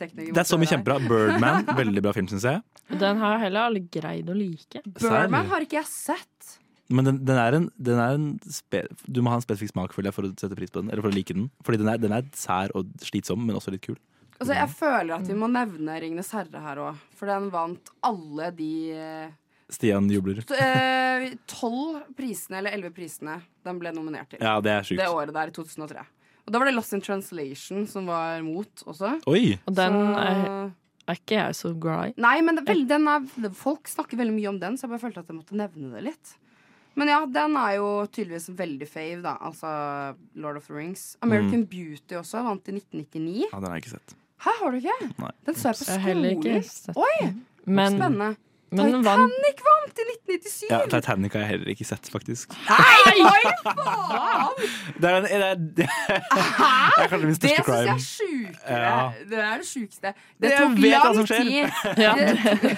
tekniker Det er så mye kjempebra. Birdman, veldig bra film, syns jeg. Den har jeg heller aldri greid å like. Birdman har ikke jeg sett. Men den, den er en, den er en spe, Du må ha en spesifikk smak for, jeg, for å sette pris på den. Eller for å like den. Fordi den er, den er sær og slitsom, men også litt kul. Altså, jeg føler at vi må nevne Ringenes herre her òg, for den vant alle de eh, Stian jubler. eh, tolv prisene, eller elleve prisene, den ble nominert til. Ja, det er sykt. Det året der, i 2003. Og da var det Lost in Translation som var mot også. Oi! Og den Så- er, er ikke jeg så glad i. Nei, men det, er den er, folk snakker veldig mye om den, så jeg bare følte at jeg måtte nevne det litt. Men ja, den er jo tydeligvis veldig fave, da. Altså Lord of the Rings. American Beauty også, vant i 1999. Ja, den har jeg ikke sett. Hæ, har du ikke? Nei. Den så jeg på Jeg heller ikke skolen. sett Oi, Men, spennende. Men Titanic vant i 1997! Ja, Titanic har jeg heller ikke sett, faktisk. Nei, oi, faen! Det er, en, det er, det er kanskje min Det største syns jeg crime. er sjukere. Ja. Det er det sjukeste. Det Jeg tok vet lang tid. Ja, Det,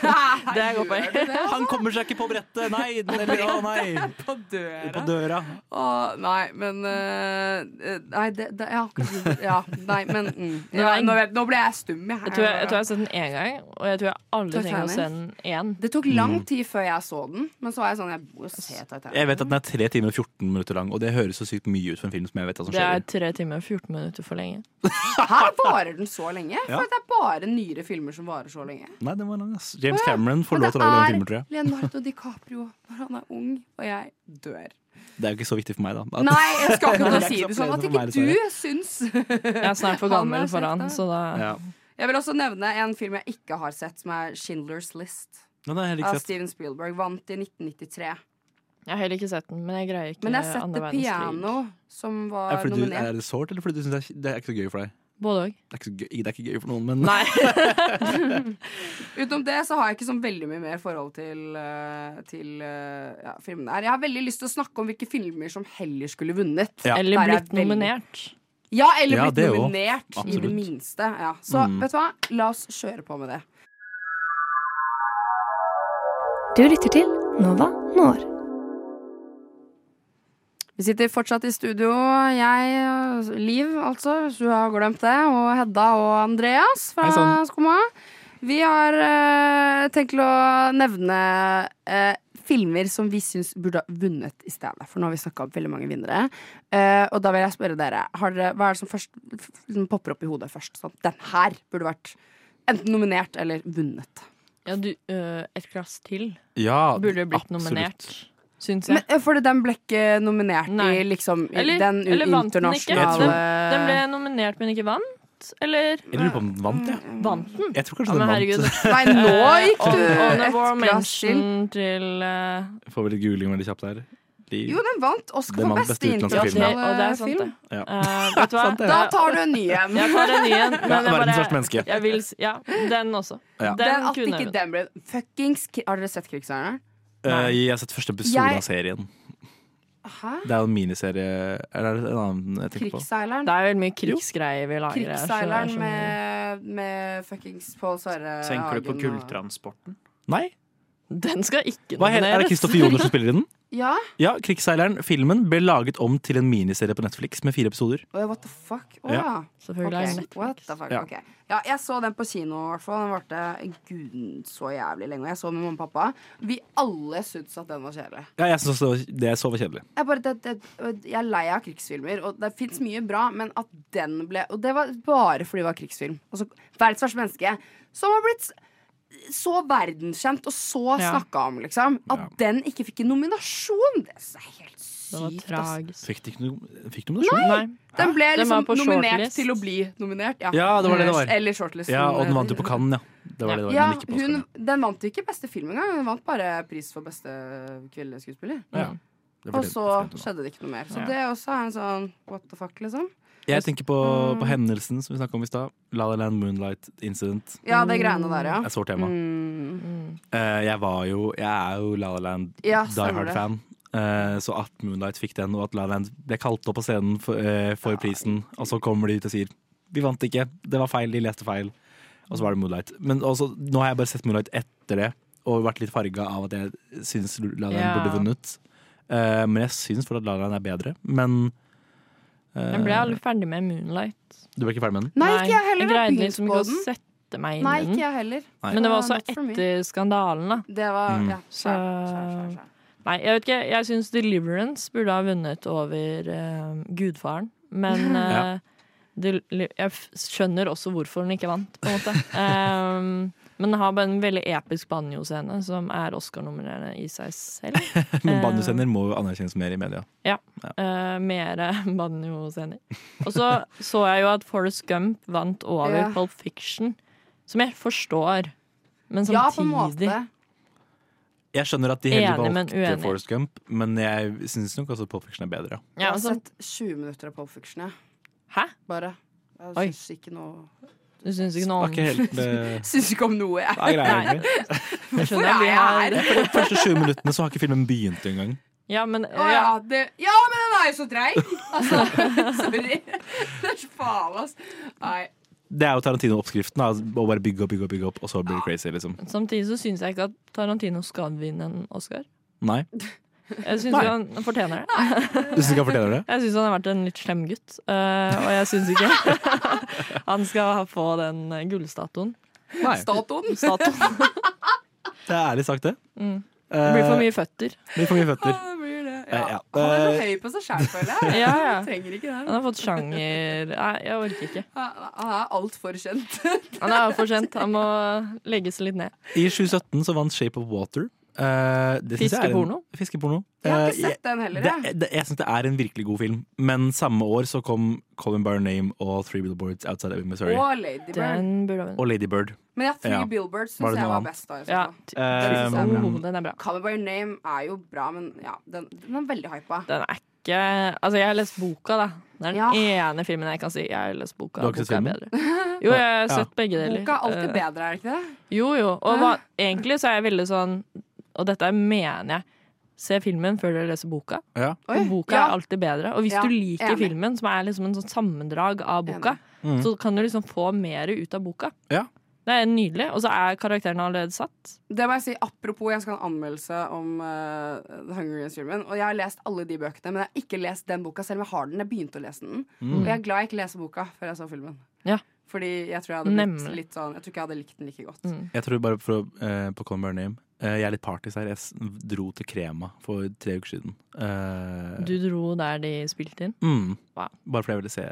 det er godt poeng. Det det? Han kommer seg ikke på brettet! Nei! Eller, å nei! På døra. På døra. Å, nei, men uh, Nei, det, det Ja, kanskje Ja, nei, men mm, ja, nå, nå ble jeg stum, jeg. Jeg tror jeg, jeg tror jeg har sett den én gang, og jeg tror jeg aldri trenger å se den igjen. Det tok lang Mm. tid før jeg så den, men så var jeg sånn Jeg må jo se Titanic. Jeg vet at den er 3 timer og 14 minutter lang, og det høres så sykt mye ut for en film som jeg vet hva som Det er skjer. i. tre timer og 14 minutter for lenge. Her varer den så lenge? Ja. For det er bare nyere filmer som varer så lenge. Nei, den var lang, ass. James Cameron får Men lov til å lage den filmen, tror det jeg. er Leonardo DiCaprio når han er ung, og jeg dør. Det er jo ikke så viktig for meg, da. At- Nei, jeg skal ikke Det si det sånn at ikke du syns Jeg er snart for Han gammel for han, det. så da Ja. Jeg vil også nevne en film jeg ikke har sett, som er Schindlers List. Det har jeg heller Av sett. Steven Spielberg. Vant i 1993. Jeg har heller ikke sett den, men jeg greier ikke Men jeg har sett andre The verdenskrig. Piano, som Er, var det fordi du, er det sårt, eller fordi du syns det, er- det er ikke så gøy for deg? Både òg. Det er, ikke så gøy, det er ikke gøy for noen, men Nei. Utenom det så har jeg ikke sånn veldig mye mer forhold til, eh, til eh, ja, filmene her. Jeg har veldig lyst til å snakke om hvilke filmer som heller skulle vunnet. Ja. Eller Der er blitt veldig- nominert. Ja, eller Ja, blitt det nominert, i det Absolutt. minste. Ja. Så Mm. vet du hva, la oss kjøre på med det. Du lytter til Nova Når. Vi sitter fortsatt i studio, jeg, Liv altså, hvis du har glemt det, og Hedda og Andreas fra. Skumma. Vi har eh, tenkt å nevne eh, filmer som vi syns burde ha vunnet i stedet. For nå har vi snakka om veldig mange vinnere. Eh, og da vil jeg spørre dere, har dere hva er det som først liksom popper opp i hodet først? Sånn, den her burde vært enten nominert eller vunnet. Ja, du, øh, et glass til Ja, burde blitt absolutt. nominert. syns jeg. Men, eh, fordi den ble ikke nominert Nei. i liksom i Eller, den eller vant den ikke? internasjonale Den, den ble nominert, men ikke vant? Eller Jeg lurer på om den vant, ja. vant den? Jeg tror kanskje Ja, den vant. Nei, nå gikk du Eh, et glass til. til Får vi litt googling veldig kjapt her. De- Jo, den vant Oscar for beste internasjonale og det er sant, film. det. Ja. Uh, vet du hva? Da tar du en ny en. Jeg tar en ny en. Ja, verdens verste menneske. Jeg vil, ja, den også. Ja. Den, Den at kunne ikke den ble Fuckings Har dere sett Krigsherren? Uh, jeg har sett første episode Jeg- av serien. Hæ? Det er jo en miniserie Eller er det en annen jeg tenker på? Krigsseileren? Det er vel mye krigsgreier vi lager er Krigsseileren med, med fuckings Pål Sverre Tenker du på Hagen og- Gulltransporten? Nei? Den skal ikke nomineres. er det. Kristoffer Joner som spiller i den? Ja? Ja, Krigsseileren. Filmen ble laget om til en miniserie på Netflix med fire episoder. Oh, what the fuck? Oh, Ja. ja. Selvfølgelig Okay. Netflix. What the fuck? Ja. Okay. Ja, jeg så den på kino, i hvert fall. Den varte guden så jævlig lenge. Og jeg så med mamma og pappa. Vi alle syntes at den var kjedelig. Ja, jeg syns også det jeg så var kjedelig. Jeg, bare, det, det, jeg er lei av krigsfilmer, og det fins mye bra, men at den ble Og det var bare fordi det var krigsfilm. Altså, verdens verste menneske, som har blitt så verdenskjent og så Ja. snakka om, liksom. At Ja. den ikke fikk en nominasjon, det er helt Det var sykt. tragisk. Fikk de ikke nominasjon? Nei. Den ble Den var liksom på nominert shortlist. til å bli nominert. Ja, Ja, det var det det var. Eller shortlist. Ja, og den vant jo på Cannes, ja. Det var det det var, Ja, den, hun, den vant ikke beste film engang. Hun vant bare pris for beste kvinnelige skuespiller. Ja. Og så skjedde det ikke noe mer. Så Ja. det også er en sånn what the fuck, liksom. Jeg tenker på, Mm. på hendelsen som vi snakka om i stad. La La Land Moonlight Incident. Ja, det greiene der, ja. Er sårt tema. Mm. Uh, jeg var jo Jeg er jo La La Land Ja, Die. Hard-fan. Eh, så at Moonlight fikk den, og at La La Land ble kalt opp på scenen for, uh, for prisen, og så kommer de ut og sier Vi vant ikke, det var feil, de leste feil. Og så var det Moonlight. Men også, nå har jeg bare sett Moonlight etter det, og vært litt farga av at jeg syns La La Land Ja. burde vunnet. Eh, men jeg syns fortsatt La La Land er bedre. Men eh, Jeg ble aldri ferdig med Moonlight. Du ble ikke ferdig med den? Nei, ikke jeg heller. Jeg greide liksom ikke å sette meg inn Nei, i ikke den. jeg heller. Nei. Men det var også etter skandalen, da. Det var Mm. Ja, Så skjær, skjær, skjær, skjær. Nei, jeg vet ikke. Jeg syns Deliverance burde ha vunnet over uh, Gudfaren. Men Ja. eh, jeg skjønner også hvorfor den ikke vant, på en måte. Ehm, men den har bare en veldig episk banjoscene som er Oscar-nominerende i seg selv. Men Eh, banjoscener må jo anerkjennes mer i media. Ja. Uh, mer banjoscener. Og så så jeg jo at Forrest Gump vant over Ja. Pulp Fiction, som jeg forstår. Men Ja, på en måte. Jeg skjønner at de heller valgte uenig. Forest Gump, men jeg syns nok også Pulp Fiction er bedre. Jeg har altså, sett 20 minutter av Pulp Fiction, jeg. Hæ? Bare. Jeg syns ikke noe Du syns ikke noe om ikke helt eh, Syns ikke om noe, jeg. Nei, er greit. Jeg skjønner, er jeg her? De første 20 minuttene så har ikke filmen begynt engang. Ja, men Å ja, ja. det, ja, men den er jo så treig! Altså, sorry. Det er så faen, ass. Nei. Det er jo Tarantino-oppskriften. Å bare bygge opp, bygge opp, bygge opp, og så blir det crazy, liksom. Samtidig så syns jeg ikke at Tarantino skal vinne en Oscar. Nei. Jeg syns ikke han fortjener det. Du syns ikke han fortjener det? Jeg syns han har vært en litt slem gutt, eh, og jeg syns ikke han skal få den eh, gullstatuen. Nei. Statoen. Statuen. Det er ærlig sagt, det. Mm. Det blir for Eh, mye føtter. blir for mye føtter. Ja, det blir det. Eh, Ja. ja. Han er så Eh, høy på seg sjæl, føler jeg. Ja, ja. Han trenger ikke Han har fått sjanger Nei, jeg orker ikke. Han er altfor kjent. Han er for kjent. Han må legge seg litt ned. I 2017 så vant Shape of Water. Eh, en- Fiskeporno? Fiskeporno. Jeg har Eh, ikke sett den heller, det, det, jeg syns det er en virkelig god film, men samme år så kom Colin By Name og Three Billboards Outside of Missouri. Og Lady Bird. Den burde ha vunnet. Og Ladybird. Men ja, Three Ja. Billboards syns jeg var annet? best. da. i Ja. fall. Eh, Den er bra. Oh, den er bra. Call Me By Name er jo bra, men ja, den, den er veldig hypa. Den er ikke Altså, jeg har lest boka, da. Det er den Ja. ene filmen jeg kan si jeg har lest boka. Du har ikke boka sett filmen? Jo, jeg har Ja. sett begge deler. Boka er alltid Eh, bedre, er det ikke det? Jo, jo. Og hva, egentlig så er jeg veldig sånn Og dette mener jeg. Se filmen før dere leser boka. Ja. Og boka ja. er alltid bedre. Og hvis Ja, du liker enig. filmen, som er liksom en sånn sammendrag av boka, Mm. så kan du liksom få mer ut av boka. Ja. Det er nydelig. Og så er karakterene allerede satt. Det må jeg si, Apropos, jeg skal ha en anmeldelse om uh, The Hunger Games-filmen. Og jeg har lest alle de bøkene, men jeg har ikke lest den boka, selv om jeg har den. Jeg begynte å lese den. Mm. Og jeg er glad jeg ikke leser boka før jeg så filmen. Ja. Fordi jeg tror jeg hadde blitt Nemlig. litt sånn Jeg tror ikke jeg hadde likt den like godt. Mm. Jeg tror bare for å, uh, på Colin eh, Jeg er litt partis her. Jeg dro til Krema for tre uker siden. Eh, Du dro der de spilte inn. mm, Wow. bare fordi jeg ville se,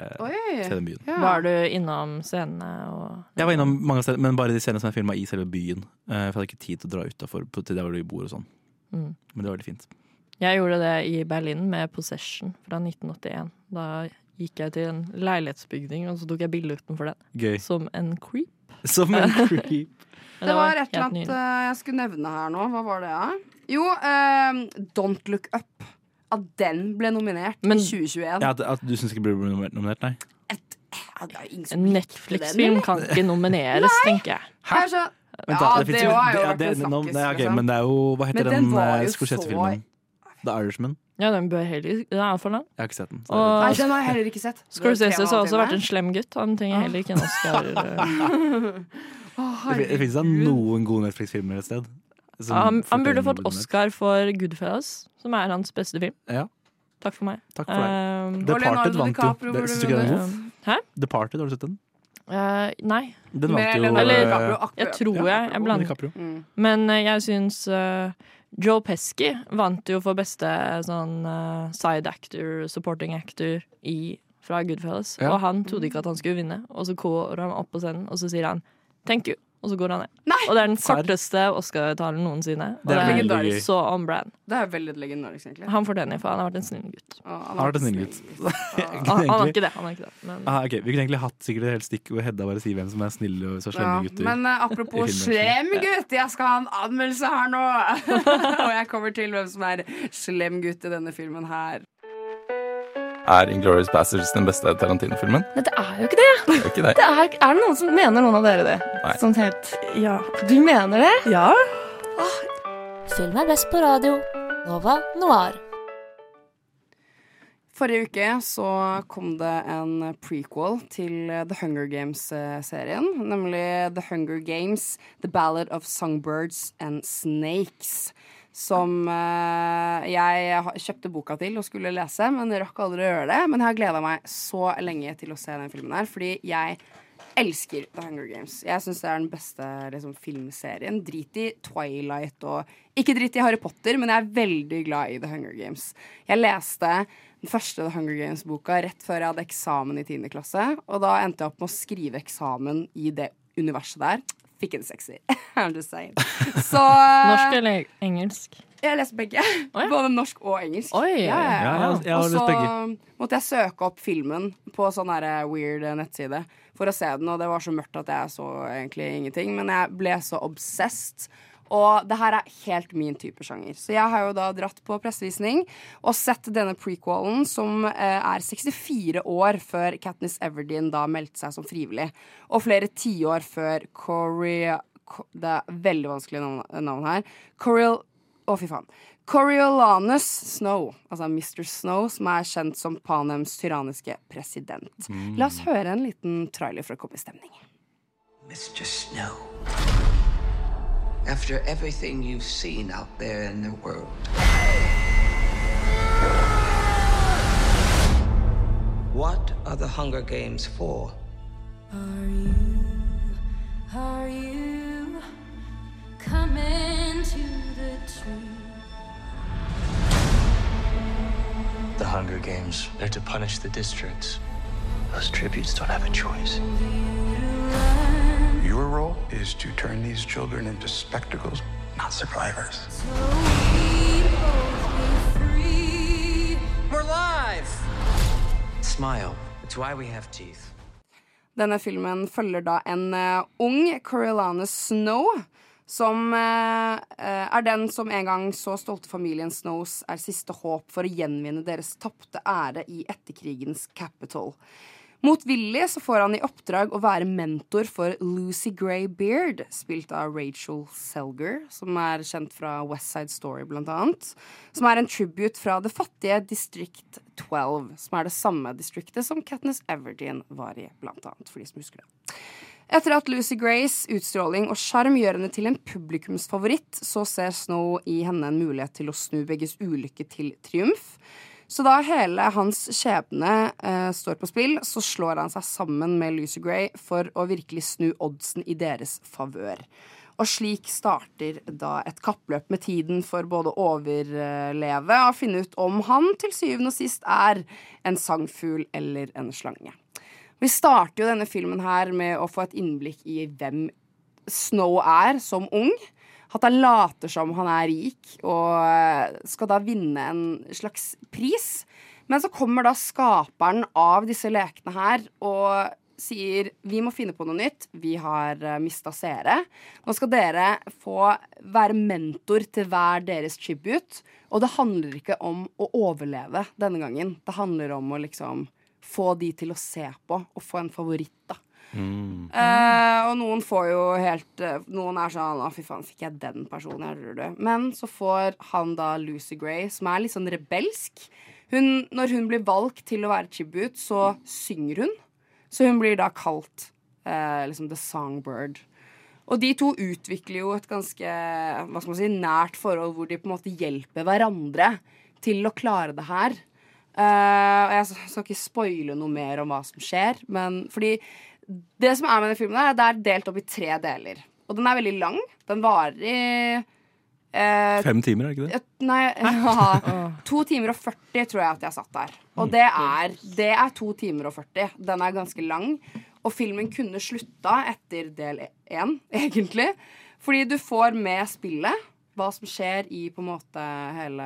se den byen. Ja. Var du innom scenene og Jeg var innom mange steder, men bare de scenene som er filma i selve byen. Eh, for jeg hadde ikke tid til å dra utafor til der hvor vi bor og sånn. Mm. Men det var veldig fint. Jeg gjorde det i Berlin med Possession fra 1981. Da gikk jeg til en leilighetsbygning, og så tok jeg bilde utenfor den. Gøy. Som en creep. Som en creep. Det var et eller annet eh, jeg skulle nevne her nå. Hva var det, da? Jo, um, Don't Look Up. At den ble nominert Men- i 2021. Ja, at, at du syns ikke blir nominert, nominert, nei? Ja, det er ingen som En Netflix-film kan ikke nomineres, tenker jeg. Hæ? Hæ? ja, det, jo- òg er jo vært det- en snakkis. er liksom. Men det er jo Hva heter den, den eh, Scorsese-filmen? The Irishman? Ja, den bør heller Den er for lang. Jeg har ikke sett den. Og Nei, den har jeg heller ikke sett. Scorsese har også vært en slem gutt. Han trenger heller ikke en Oscar. oh, det, det finnes da noen gode Netflix-filmer et sted. som han, han burde fått. Oscar for Goodfellas, som er hans beste film. Ja. Takk for meg. Takk for deg. Um, Departed vant jo. DiCaprio Syns du ikke den er god? Hæ? Departed, har du sett den? Uh, nei. Den vant jo Eller, Jeg tror jeg. Jeg blander. Mm. Men uh, jeg syns eh, Joe Pesky vant jo for beste sånn eh, side actor, supporting actor i, fra Goodfellas. Ja. Og han trodde ikke at han skulle vinne, og så går han opp på scenen, og så sier han 'thank you', og så går han ned. Og det er den korteste Oscar-talen noensinne. Og Det er det er så on brand. Det er veldig legendarisk, egentlig. Han fortjener for han har vært en snill gutt. Å, Han har vært en snill gutt. Han, han er ikke det. Han er ikke det. Men, Ah, okay. Vi kunne egentlig hatt sikkert et helt stikk hvor Hedda bare sier hvem som er snille og så slemme Ja, gutter. men uh, apropos slem gutt, jeg skal ha en anmeldelse her nå! og jeg kommer til hvem som er slem gutt i denne filmen her. Er Inglourious Bastards den beste Tarantino-filmen? Nei, det er jo ikke det. Det er ikke det. det er, er det noen som mener noen av dere det? Nei. Sånn helt Ja. Du mener det? Ja. Film er best på radio. Nova Noir. Forrige uke så kom det en prequel til The Hunger Games-serien. Nemlig The Hunger Games, The Ballad of Songbirds and Snakes. Som uh, jeg kjøpte boka til og skulle lese, men rakk aldri å gjøre det. Men jeg har gleda meg så lenge til å se den filmen her, fordi jeg elsker The Hunger Games. Jeg syns det er den beste liksom, filmserien. Drit i Twilight og Ikke drit i Harry Potter, men jeg er veldig glad i The Hunger Games. Jeg leste den første The Hunger Games-boka rett før jeg hadde eksamen i 10. klasse. Og da endte jeg opp med å skrive eksamen i det universet der. Fikk en sekser. I'm just saying. Så Norsk eller engelsk? Jeg leste begge. Oh, begge. Både norsk og engelsk. Oi. Ja, ja, Ja, ja. jeg- og så måtte jeg søke opp filmen på sånn her weird nettside for å se den, og det var så mørkt at jeg så egentlig ingenting. Men jeg ble så obsessed. Og det her er helt min type sjanger. Så jeg har jo da dratt på pressevisning og sett denne prequelen, som eh, er 64 år før Katniss Everdeen da meldte seg som frivillig. Og flere tiår før Korea Det er veldig vanskelig navn, navn her. Coriol... Å, fy faen. Coriolanus Snow, altså Mr. Snow, som er kjent som Panems tyranniske president. La oss høre en liten trailer for å komme i stemning. Mr. Snow, after everything you've seen out there in the world, what are the Hunger Games for? Are you, are you coming to the tree? The Hunger Games, they're to punish the districts. Those tributes don't have a choice. Your role is to turn these children into spectacles, not survivors. We're live! Smile. It's why we have teeth. Denne filmen følger da en uh, ung Coriolane Snow, som eh, er den som en gang så stolte familien Snows er siste håp for å gjenvinne deres tapte ære i etterkrigens Capitol. Motvillig så får han i oppdrag å være mentor for Lucy Grey Beard, spilt av Rachel Selger, som er kjent fra West Side Story, blant annet. Som er en tribute fra det fattige District 12, som er det samme distriktet som Katniss Everdeen var i, blant annet, for de som husker det. Etter at Lucy Grays utstråling og sjarm gjør henne til en publikumsfavoritt, så ser Snow i henne en mulighet til å snu begges ulykke til triumf. Så da hele hans skjebne eh, står på spill, så slår han seg sammen med Lucy Gray for å virkelig snu oddsen i deres favør. Og slik starter da et kappløp med tiden for både å overleve og finne ut om han til syvende og sist er en sangfugl eller en slange. Vi starter jo denne filmen her med å få et innblikk i hvem Snow er som ung. At han later som han er rik og eh, skal da vinne en slags pris. Men så kommer da skaperen av disse lekene her og sier vi må finne på noe nytt. Vi har uh, mista seere. Nå skal dere få være mentor til hver deres tribute. Og det handler ikke om å overleve denne gangen. Det handler om å liksom få de til å se på og få en favoritt, da. Mm. Eh, og noen får jo helt eh, Noen er sånn 'Å, fy faen, fikk jeg den personen?' Jeg det. Men så får han da Lucy Gray, som er litt sånn rebelsk. Hun, når hun blir valgt til å være tribute, så synger hun. Så hun blir da kalt eh, liksom The Songbird. Og de to utvikler jo et ganske hva skal man si, nært forhold hvor de på en måte hjelper hverandre til å klare det her. Uh, og jeg skal ikke spoile noe mer om hva som skjer, men fordi det som er med den filmen, er at det er delt opp i tre deler. Og den er veldig lang. Den varer i eh, Fem timer, er det ikke det? et- Nei, ja, to timer og 40 tror jeg at jeg satt der. Og det er, det er to timer og 40. Den er ganske lang. Og filmen kunne slutta etter del én, egentlig. Fordi du får med spillet hva som skjer i på en måte hele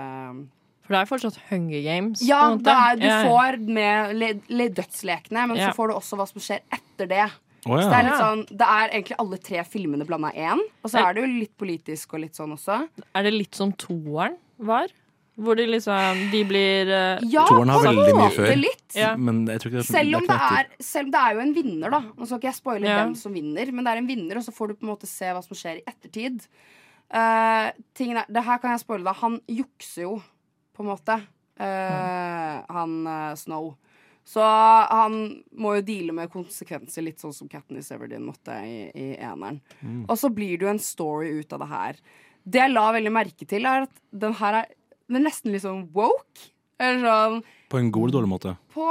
For det er fortsatt Hunger Games. Ja, det er, du får med le, le dødslekene, men så får du også hva som skjer etter det. Oh, ja. Så det er litt sånn Det er egentlig alle tre filmene blanda én. Og så er det jo litt politisk og litt sånn også. Er det litt som toeren var? Hvor de liksom De blir uh, Ja, har på en måte før. litt. Ja. Men jeg tror ikke det, Selv om det er selv om det er jo en vinner, da. Nå skal ikke jeg spoile Ja. hvem som vinner, men det er en vinner, og så får du på en måte se hva som skjer i ettertid. Uh, tingen er, det her kan jeg spoile, da. Han jukser jo, på en måte. Eh, Han eh, Snow. Så han må jo deale med konsekvenser, litt sånn som Katniss Everdeen måtte i, i eneren. Mm. Og så blir det jo en story ut av det her. Det jeg la veldig merke til, er at den her er, den er nesten litt sånn woke. Eller sånn På en god eller dårlig måte. på,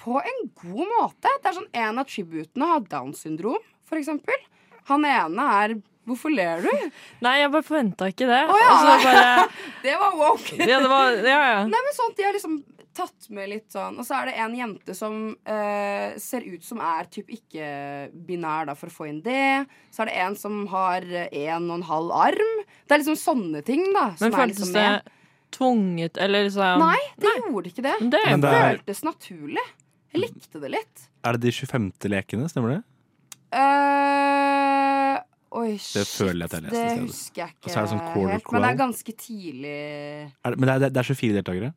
på en god måte. Det er sånn En av tributene har Downs syndrom, for eksempel. Han ene er Hvorfor ler du? Nei, jeg bare forventa ikke det. Oh, ja. Bare det var woke. Ja, det var, ja, ja. Nei, men sånt, De har liksom tatt med litt sånn Og så er det en jente som eh, ser ut som er typ ikke binær, da, for å få inn det. Så er det en som har en og en halv arm. Det er liksom sånne ting, da. Som Men er føltes liksom det med. tvunget, eller liksom Nei, det gjorde ikke det. Det, Men det er- føltes naturlig. Jeg likte det litt. Er det de 25. lekene, stemmer det? Eh, oi, Det føler jeg at jeg leste Det i stedet. husker jeg ikke er det sånn helt. Men det er ganske tidlig Er det, men det er, det er 24 deltakere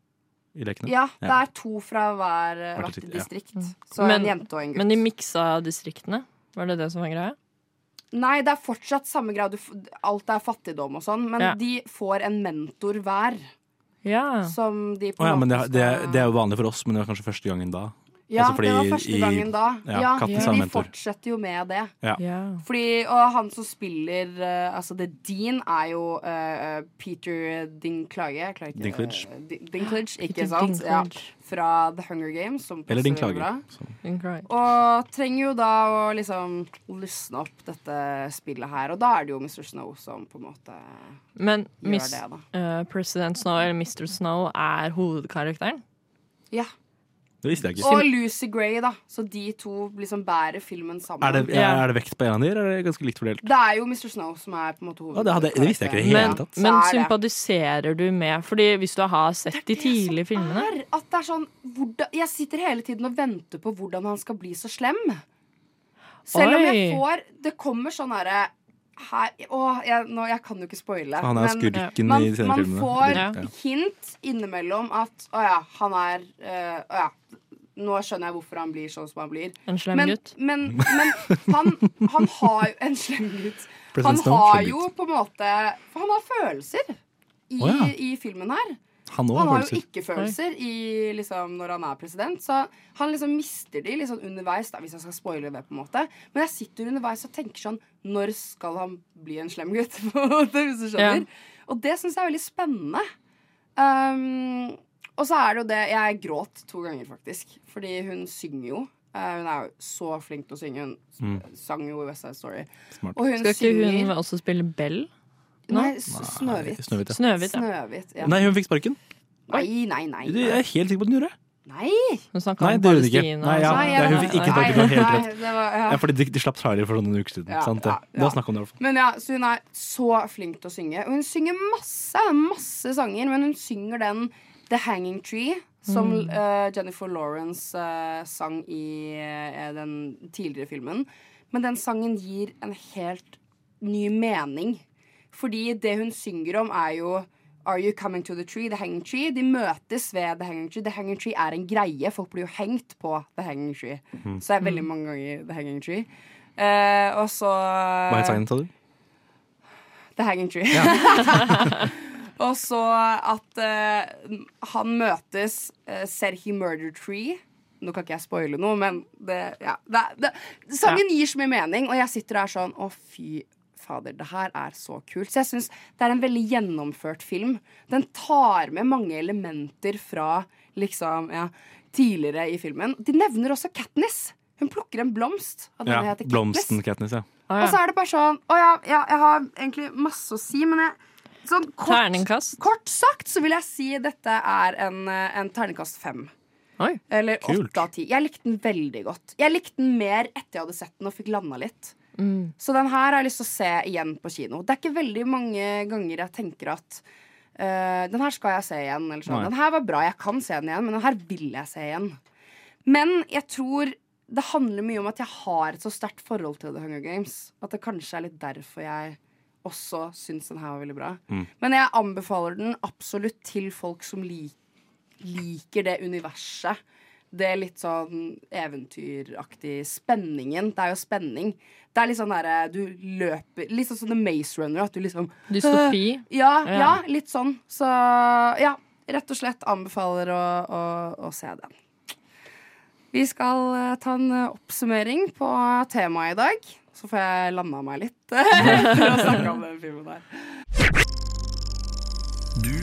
i lekene? Ja, det er to fra hver, eh, Hvert hvert distrikt, ja. Så men, en jente og en gutt. men de miksa distriktene? Var det det som var greia? Nei, det er fortsatt samme grad. Alt er fattigdom og sånn, men Ja. de får en mentor hver. Ja. Som de på oh, ja, men det, det, det er jo vanlig for oss, men det var kanskje første gangen da. Ja, Altså fordi det var første gangen da. Ja, Ja, Katten de fortsetter jo med det. Ja. Fordi, og han som spiller uh, Altså The Dean er jo uh, Peter Dinklage. Ikke Dinklage. Uh, Dinklage, ikke Peter sant? Ja, fra The Hunger Games. Som Eller Dinklage. bra. Og trenger jo da å liksom lysne opp dette spillet her. Og da er det jo Mr. Snow som på en måte Men gjør Miss, det, da. eh, President Snow, eller Mr. Snow, er hovedkarakteren? Ja. Det visste jeg ikke. Og Lucy Gray, da. Så de to liksom bærer filmen sammen. Er det, er det vekt på en av dem, eller er det ganske likt fordelt? Det er jo Mr. Snow som er på en måte Å, det hadde- det visste jeg ikke i det hele Men, tatt. men er sympatiserer du med Fordi hvis du har sett de tidlige filmene er at det er sånn hvordan, Jeg sitter hele tiden og venter på hvordan han skal bli så slem. Selv om jeg får Det kommer sånn herre her, å, jeg, nå, jeg kan jo ikke spoile. Han er men skurken man, i de senere man får Ja. hint innimellom at å ja, han er øh, Å ja, nå skjønner jeg hvorfor han blir sånn som han blir. En slem men, gutt. Men, men han, han har jo En slem gutt. Han har jo på en måte For han har følelser i, oh, ja. i filmen her. Han han har jo ikke følelser i, liksom, når han er president. Så han liksom mister de liksom underveis, da, hvis jeg skal spoile det. på en måte Men jeg sitter underveis og tenker sånn Når skal han bli en slem gutt? på en måte, hvis du skjønner. Ja. Og det syns jeg er veldig spennende. Um, og så er det jo det Jeg gråt to ganger, faktisk. Fordi hun synger jo. Eh, hun er jo så flink til å synge. Hun Mm. sang jo i West Side Story. Smart. Og hun Skal ikke synger hun også spille Bell? No? Nei, Snøhvit. Snøhvit, ja. Snøhvit, ja. Snøhvit, ja. Nei, hun fikk sparken. Nei, nei, nei. Jeg er helt sikker på at hun gjorde. det. Nei! Hun snakka Nei, om. Palestina. Nei, ja, Nei, ja. hun fikk ikke nei, snakket det helt nei, rett. det var- ja. Ja, fordi de, de slapp trailer for noen uker siden. Ja, sant det? ja, Du ja. om det i hvert fall. Men ja, så hun er så flink til å synge. Og hun synger masse, masse sanger, men hun synger den The Hanging Tree, som Mm. uh, Jennifer Lawrence uh, sang i uh, den tidligere filmen. Men den sangen gir en helt ny mening. Fordi det hun synger om, er jo Are you coming to the tree? The hanging tree. De møtes ved The hanging tree. The hanging tree er en greie. Folk blir jo hengt på The hanging tree. Mm. Så det er veldig mange ganger The hanging tree. Og så Hva het sangen, sa du? The Hanging Tree. og så at eh, han møtes, uh, Serhi murder tree. Nå kan ikke jeg spoile noe, men det, ja, det, det, sangen gir så mye mening, og jeg sitter der sånn Å, fy fader, det her er så kult. Så jeg syns det er en veldig gjennomført film. Den tar med mange elementer fra liksom, ja, tidligere i filmen. De nevner også Katniss. Hun plukker en blomst. At Ja, heter Katniss. Blomsten Katniss, ja. Og så er det bare sånn Å ja, ja, jeg har egentlig masse å si, men jeg sånn kort, Terningkast? Kort sagt så vil jeg si dette er en, eh, en terningkast fem. Eller Kult. åtte av ti. Jeg likte den veldig godt. Jeg likte den mer etter jeg hadde sett den og fikk landa litt. Mm. Så den her har jeg lyst til å se igjen på kino. Det er ikke veldig mange ganger jeg tenker at uh, den her skal jeg se igjen. Eller sånn. Den her var bra, jeg kan se den igjen, men den her vil jeg se igjen. Men jeg tror det handler mye om at jeg har et så sterkt forhold til The Hunger Games. At det kanskje er litt derfor jeg også syns den her var veldig bra. Mm. Men jeg anbefaler den absolutt til folk som lik, liker det universet. Det er litt sånn eventyraktig spenningen. Det er jo spenning. Det er litt sånn derre du løper Litt sånn som The Maze Runner. At du liksom Dystopi? Ja, Ja. ja, litt sånn. Så ja, rett og slett anbefaler å, å, å se den. Vi skal eh, ta en eh, oppsummering på temaet i dag. Så får jeg landa meg litt for å snakke om den filmen der. Du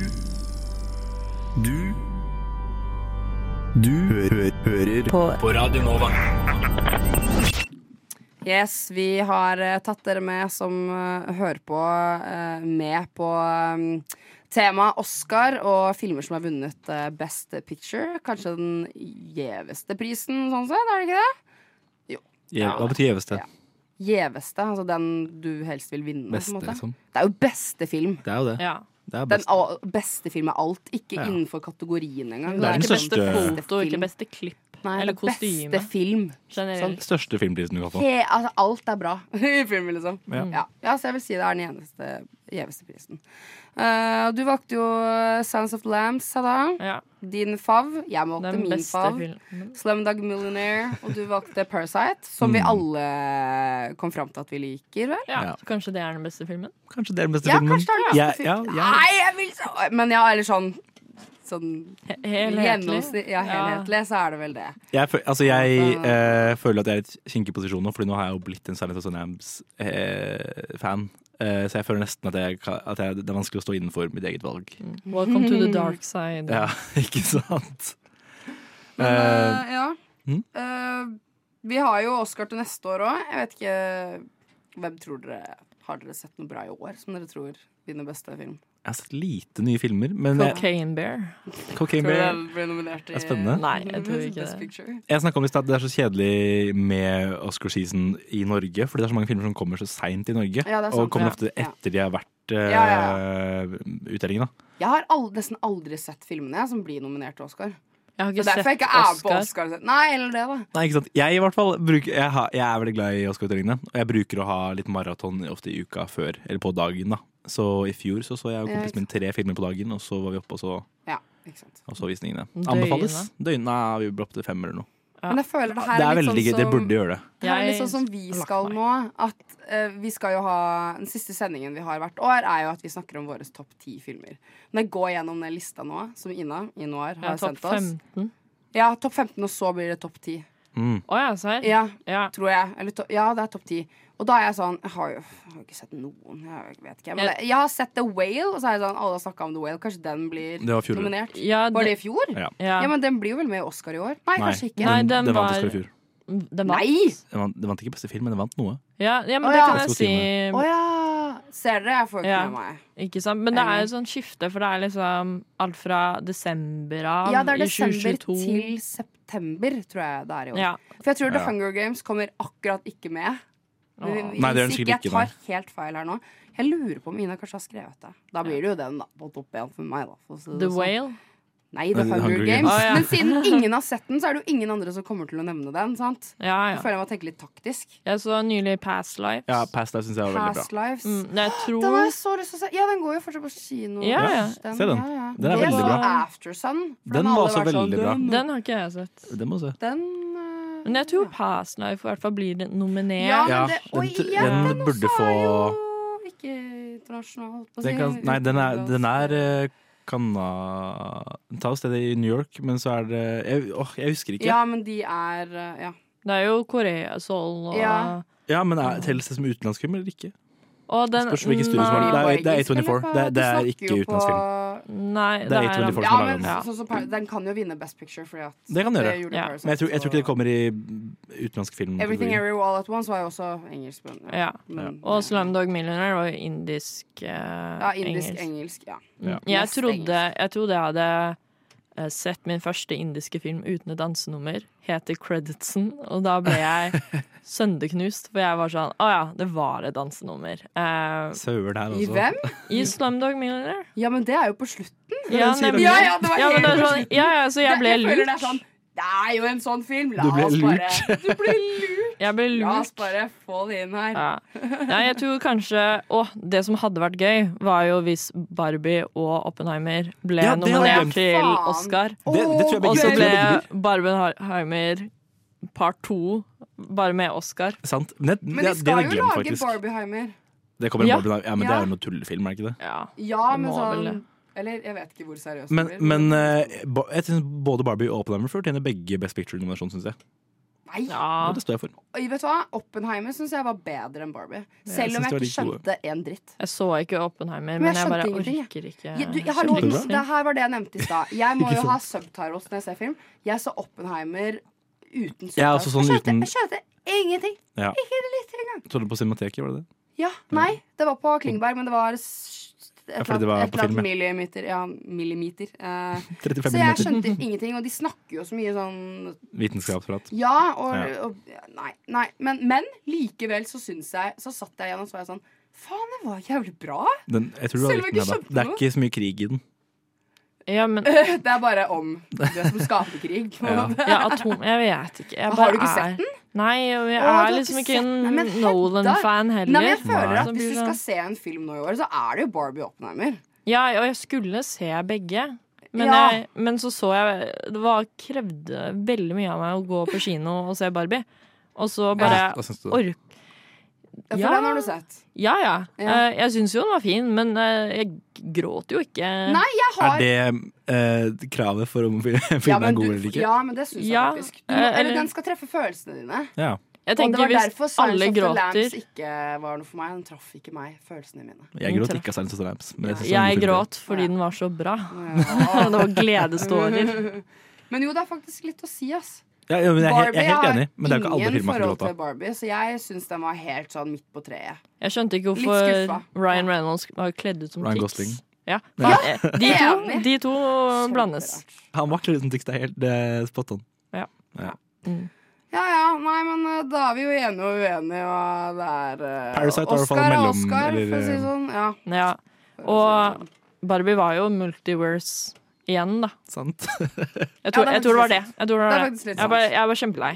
Du Du hø hører på. på Radio Nova. Yes, vi har eh, tatt dere med som eh, hører på, eh, med på tema temaet Oscar og filmer som har vunnet Best Picture. Kanskje den gjeveste prisen, sånn sett, er det ikke det? Jo. Ja, Hva betyr gjeveste? Gjeveste, altså den du helst vil vinne. Beste, på en måte. liksom. Det er jo beste film. Det er jo det. Ja. Det er Den beste film er alt, ikke Ja. innenfor kategorien engang. Det er den ikke største- Foto, ikke beste klipp. Nei, eller er kostyme. beste film. Sånn. Største filmprisen du kan få. He, altså, alt er bra i filmen, liksom. Ja. Ja. ja, så jeg vil si det er den eneste gjeveste prisen. Uh, du valgte jo Sounds of the Lambs, Sada. Din fav. Jeg valgte Den min fav. filmen. Slumdog Millionaire. Og du valgte Parasite, som vi Mm. alle kom fram til at vi liker, vel? Ja, Kanskje det er den beste filmen? Kanskje det er den beste Ja, filmen. kanskje det er den Ja, beste ja, filmen. ja. Nei, jeg vil så Men ja, eller sånn Sånn helhetlig. gjennomsnitt- Ja, helhetlig, så er det vel det. Jeg, altså jeg eh, føler at jeg er i et kinkig posisjon nå, Fordi nå har jeg jo blitt en Silent of the Lambs-fan. Eh, så jeg føler nesten at, jeg, at jeg, det er vanskelig å stå innenfor mitt eget valg. Welcome to the dark side. Ja, ikke sant? Men Eh, eh, ja. mm? Uh, vi har jo Oscar til neste år òg. Jeg vet ikke Hvem tror dere Har dere sett noe bra i år som dere tror vinner beste film? Jeg har sett lite nye filmer, men jeg- Cocaine Bear. Cocaine Tror du Bear den ble nominert i er spennende. Nei, jeg tror ikke Best det. Picture? Jeg snakka om i stad, Det er så kjedelig med Oscar-season i Norge, fordi det er så mange filmer som kommer så seint i Norge. Ja, sant, og kommer ofte Ja. etter de har vært uh, Ja, ja, utdelingen. da. Jeg har al nesten aldri sett filmene som blir nominert til Oscar. Jeg har ikke sett jeg ikke er på Oscar. Oscar. Nei, eller det, da. Nei, ikke sant? Jeg i hvert fall bruker, jeg, har, jeg er veldig glad i Oscar-utdelingene, og jeg bruker å ha litt maraton ofte i uka før, eller på dagen. da. Så i fjor så, så jeg og kompisen min tre filmer på dagen, og så var vi oppe og så, Ja, ikke sant. og så visningene. Anbefales. Døgnet nei, vi ble opp til fem eller noe. Men jeg føler det her Det er litt veldig gøy, sånn dere som- burde gjøre det. Det er litt sånn som vi skal nå. At uh, vi skal jo ha Den siste sendingen vi har hvert år, er jo at vi snakker om våre topp ti filmer. Når jeg går gjennom den lista nå, som Ina i Noir har Ja, sendt oss 15. Ja, topp 15, og så blir det topp 10. Mm. oh, ja, serr? Ja, Ja. tror jeg. Eller to ja, det er topp 10. Og da er jeg sånn Jeg har jo jeg har ikke sett noen. Jeg vet ikke. Men Jeg- det, jeg har sett The Whale, og så er jeg sånn alle har snakka om The Whale. Kanskje den blir Det var nominert? Ja, Var det det- i fjor? Ja. Ja. Men den blir jo vel med i Oscar i år? Nei, Nei, kanskje ikke. Nei, den, den den vant var- Oscar i fjor. Den vant. Nei! Den vant, den vant ikke beste film, men den vant noe. Ja, ja men oh, det ja. kan jeg si. Å ja! Ser dere? Jeg får ikke Ja. med meg. Ikke sant? Men det er jo sånn skifte, for det er liksom alt fra desember av Ja, det er desember til september, tror jeg det er i år. Ja. For jeg tror The Hunger Games kommer akkurat ikke med. Hvis Nei, det er den ikke jeg tar nei. helt feil her nå Jeg lurer på om Ina kanskje har skrevet det. Da blir det jo den da, på topp igjen for meg. Da, for si det The sånn. Whale. Nei, The Hunger, Hunger Games. Games. Ah, ja. Men siden ingen har sett den, så er det jo ingen andre som kommer til å nevne den. sant? Ja, Jeg føler jeg må tenke litt taktisk. Jeg så nylig Past Lives. Ja, Past Lives syns jeg var veldig bra. Past Lives. Mm, jeg tror Den har jeg så lyst til å se. Ja, den går jo fortsatt på kino. Ja, ja. se den. Ja, ja. Den er veldig bra. Aftersun. Den, Den var også sånn, veldig bra. Den, Den har ikke jeg sett. Den må se. den Men jeg tror Past Life i hvert fall blir nominert. Ja, men Ja, det, den, oi, ja, den den burde få er jo ikke internasjonal, holdt på å den si. kan, Nei, den er, den er eh, Canna... Den tar stedet i New York, men så er det jeg, åh, jeg husker ikke. Ja, men de er øh, Ja. Det er jo Korea, Seoul og Ja. Ja, men er, Telles det som utenlandsfilm eller ikke? Og den Spørs hvilken studio som har det. Er, det er A24. Det, det er ikke utenlandsfilm. Nei, Det er A24 som Ja, men sånn som den kan jo vinne Best Picture. Fordi at Det kan gjøre. Det Ja. Men jeg tror, jeg tror ikke det kommer i utenlandsk film. Everything Every All At Once var jo også engelsk. Men, Ja. Men, Og Slumdog Millionaire var jo indisk eh, ja, indisk, engelsk. engelsk. Ja. Ja. Jeg, trodde, jeg trodde jeg hadde sett min første indiske film uten et dansenummer. Heter Creditsen, og da ble jeg sønderknust. For jeg var sånn Å ja, det var et dansenummer. Eh, der også. I hvem? I Slumdog Millionaire. Ja, men det er jo på slutten. Ja, nemlig. Ja, ja, det var Ja, helt er på sånn, slutten. ja, ja, så jeg ble føler lurt. Det er, sånn, det er jo en sånn film. La oss bare. Du ble lurt. Jeg ble La oss bare få det inn her. Ja. Nei, jeg tror kanskje Å, det som hadde vært gøy, var jo hvis Barbie og Oppenheimer ble Ja, nominert til Oscar. Det, det tror jeg Og så ble. Barbenheimer part to bare med Oscar. Sant. Men, det, Men de skal jo lage faktisk. Barbieheimer. Det kommer en Ja. Barbie, ja, men det er jo noe tullefilm, er det ikke det? Ja. Ja, Det men sånn Eller jeg vet ikke hvor seriøst Men, det blir. men men uh, jeg synes både Barbie og Oppenheimer fortjener begge Best Picture-nominasjon, syns jeg. Nei, Ja. Det står jeg for. Oi, vet du hva? Oppenheimer syns jeg var bedre enn Barbie. Selv om jeg ikke gode. skjønte en dritt. Jeg så ikke Oppenheimer, Men men jeg jeg bare orker ikke. Jeg, du, jeg, hallo, det her var det jeg nevnte i stad. Jeg må jo ha subtitles når jeg ser film. Jeg så Oppenheimer uten subtitles. Jeg er sånn jeg, skjønte, uten- jeg skjønte ingenting. Ja. Ikke litt engang. Så du på Cinemateket, var det det? Ja, nei, det var på Klingberg, men det var Ja, fordi det var på et annet film, millimeter. Ja, millimeter. Eh, 35 så jeg millimeter. skjønte ingenting, og de snakker jo så mye sånn Vitenskapsprat. Ja, og, Ja. og Nei. nei men, men likevel så syns jeg Så satt jeg igjen og så var jeg sånn Faen, det var jævlig bra! Den, jeg tror du har jeg ikke deg. skjønte Det er ikke så mye krig i den. Ja, men Det er bare om det er som skaper krig. på en Ja. ja, atom Jeg vet ikke. Jeg Har du ikke sett den? Nei, og jeg Å, er liksom ikke en Nolan-fan heller. Nei, men jeg føler Nei. at Hvis du skal se en film nå i år, så er det jo Barbie Oppenheimer. Ja, og jeg skulle se begge. Men, Ja. jeg, men så så jeg Det var, krevde veldig mye av meg å gå på kino og se Barbie. Og så bare ja. syns du? ork... Ja, for Ja. den har du sett. Ja, ja. Ja. Eh, Jeg syns jo den var fin, men eh, jeg gråt jo ikke. Nei, jeg har Er det eh, kravet for om filmen ja, er god du, eller ikke? ja, men det syns jeg faktisk. Du eh, eller den skal treffe følelsene dine. Ja. Jeg tenker hvis alle gråter Lambs ikke var noe for meg. Den traff ikke meg, følelsene mine. Jeg gråt ikke av Silence of the Lambs. Men jeg, en Jeg gråt fordi den var så bra. det var gledestårer. Men jo, det er faktisk litt å si, ass. Ja, ja, men jeg, er jeg er helt har enig, men det er jo ikke alle ingen filmer som forhold gråter. til Barbie, så jeg syns den var helt sånn midt på treet. Jeg skjønte ikke Litt hvorfor. Ryan Reynolds var kledd ut som Ryan Tix. Ja. Ja. Eh, De, to, Enig. de to blandes. Han var kledd ut som Tix, det er helt eh, spot on. Ja. Ja. Ja ja, nei, men eh, da er vi jo enige og uenige, og det er eh, Parasite var i hvert fall Oscar er mellom- Oscar, for å si det eh, sånn. Ja. Ja. Og Barbie var jo multiverse igjen, da. Sant? Jeg tror, Ja, det jeg tror det var det. Jeg, det Det var det. faktisk litt jeg, var, jeg var kjempelei.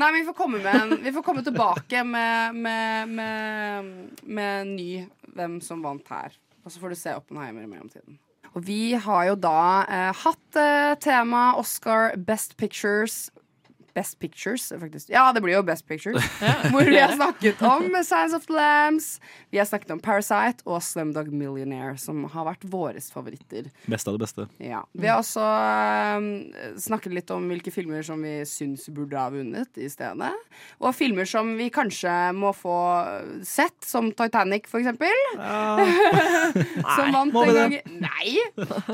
Nei, men vi får komme, med vi får komme tilbake med, med, med, med ny hvem som vant her. Og så får du se Oppenheimer i mellomtiden. Og vi har jo da eh, hatt eh, tema Oscar Best Pictures. Best Pictures, faktisk. Ja, det blir jo Best Pictures. Hvor vi har snakket om Science of the Lambs, vi har snakket om Parasite og Slumdog Millionaire, som har vært våre favoritter. Beste av det beste. Ja. Vi har også um, snakket litt om hvilke filmer som vi syns burde ha vunnet i stedet. Og filmer som vi kanskje må få sett, som Titanic, for eksempel. som vant en gang. Nei!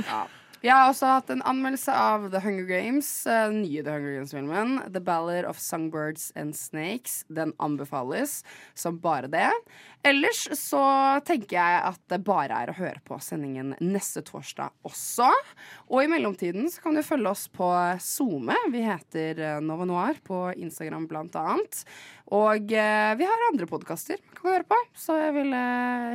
Ja. Vi har også hatt en anmeldelse av The Hunger Games, eh, den nye The Hunger Games-filmen. The Ballad of Songbirds and Snakes. Den anbefales som bare det. Ellers så tenker jeg at det bare er å høre på sendingen neste torsdag også. Og i mellomtiden så kan du følge oss på SoMe. Vi heter eh, Nova Noir på Instagram blant annet. Og eh, vi har andre podkaster man kan høre på, så jeg ville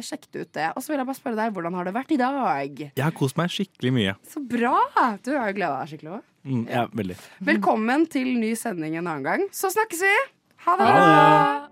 sjekket ut det. Og så vil jeg bare spørre deg, hvordan har det vært i dag? Jeg har kost meg skikkelig mye. Så bra! Du har jo gleda deg skikkelig òg. Mm, ja, veldig. Velkommen til ny sending en annen gang. Så snakkes vi! Ha det! Ha det.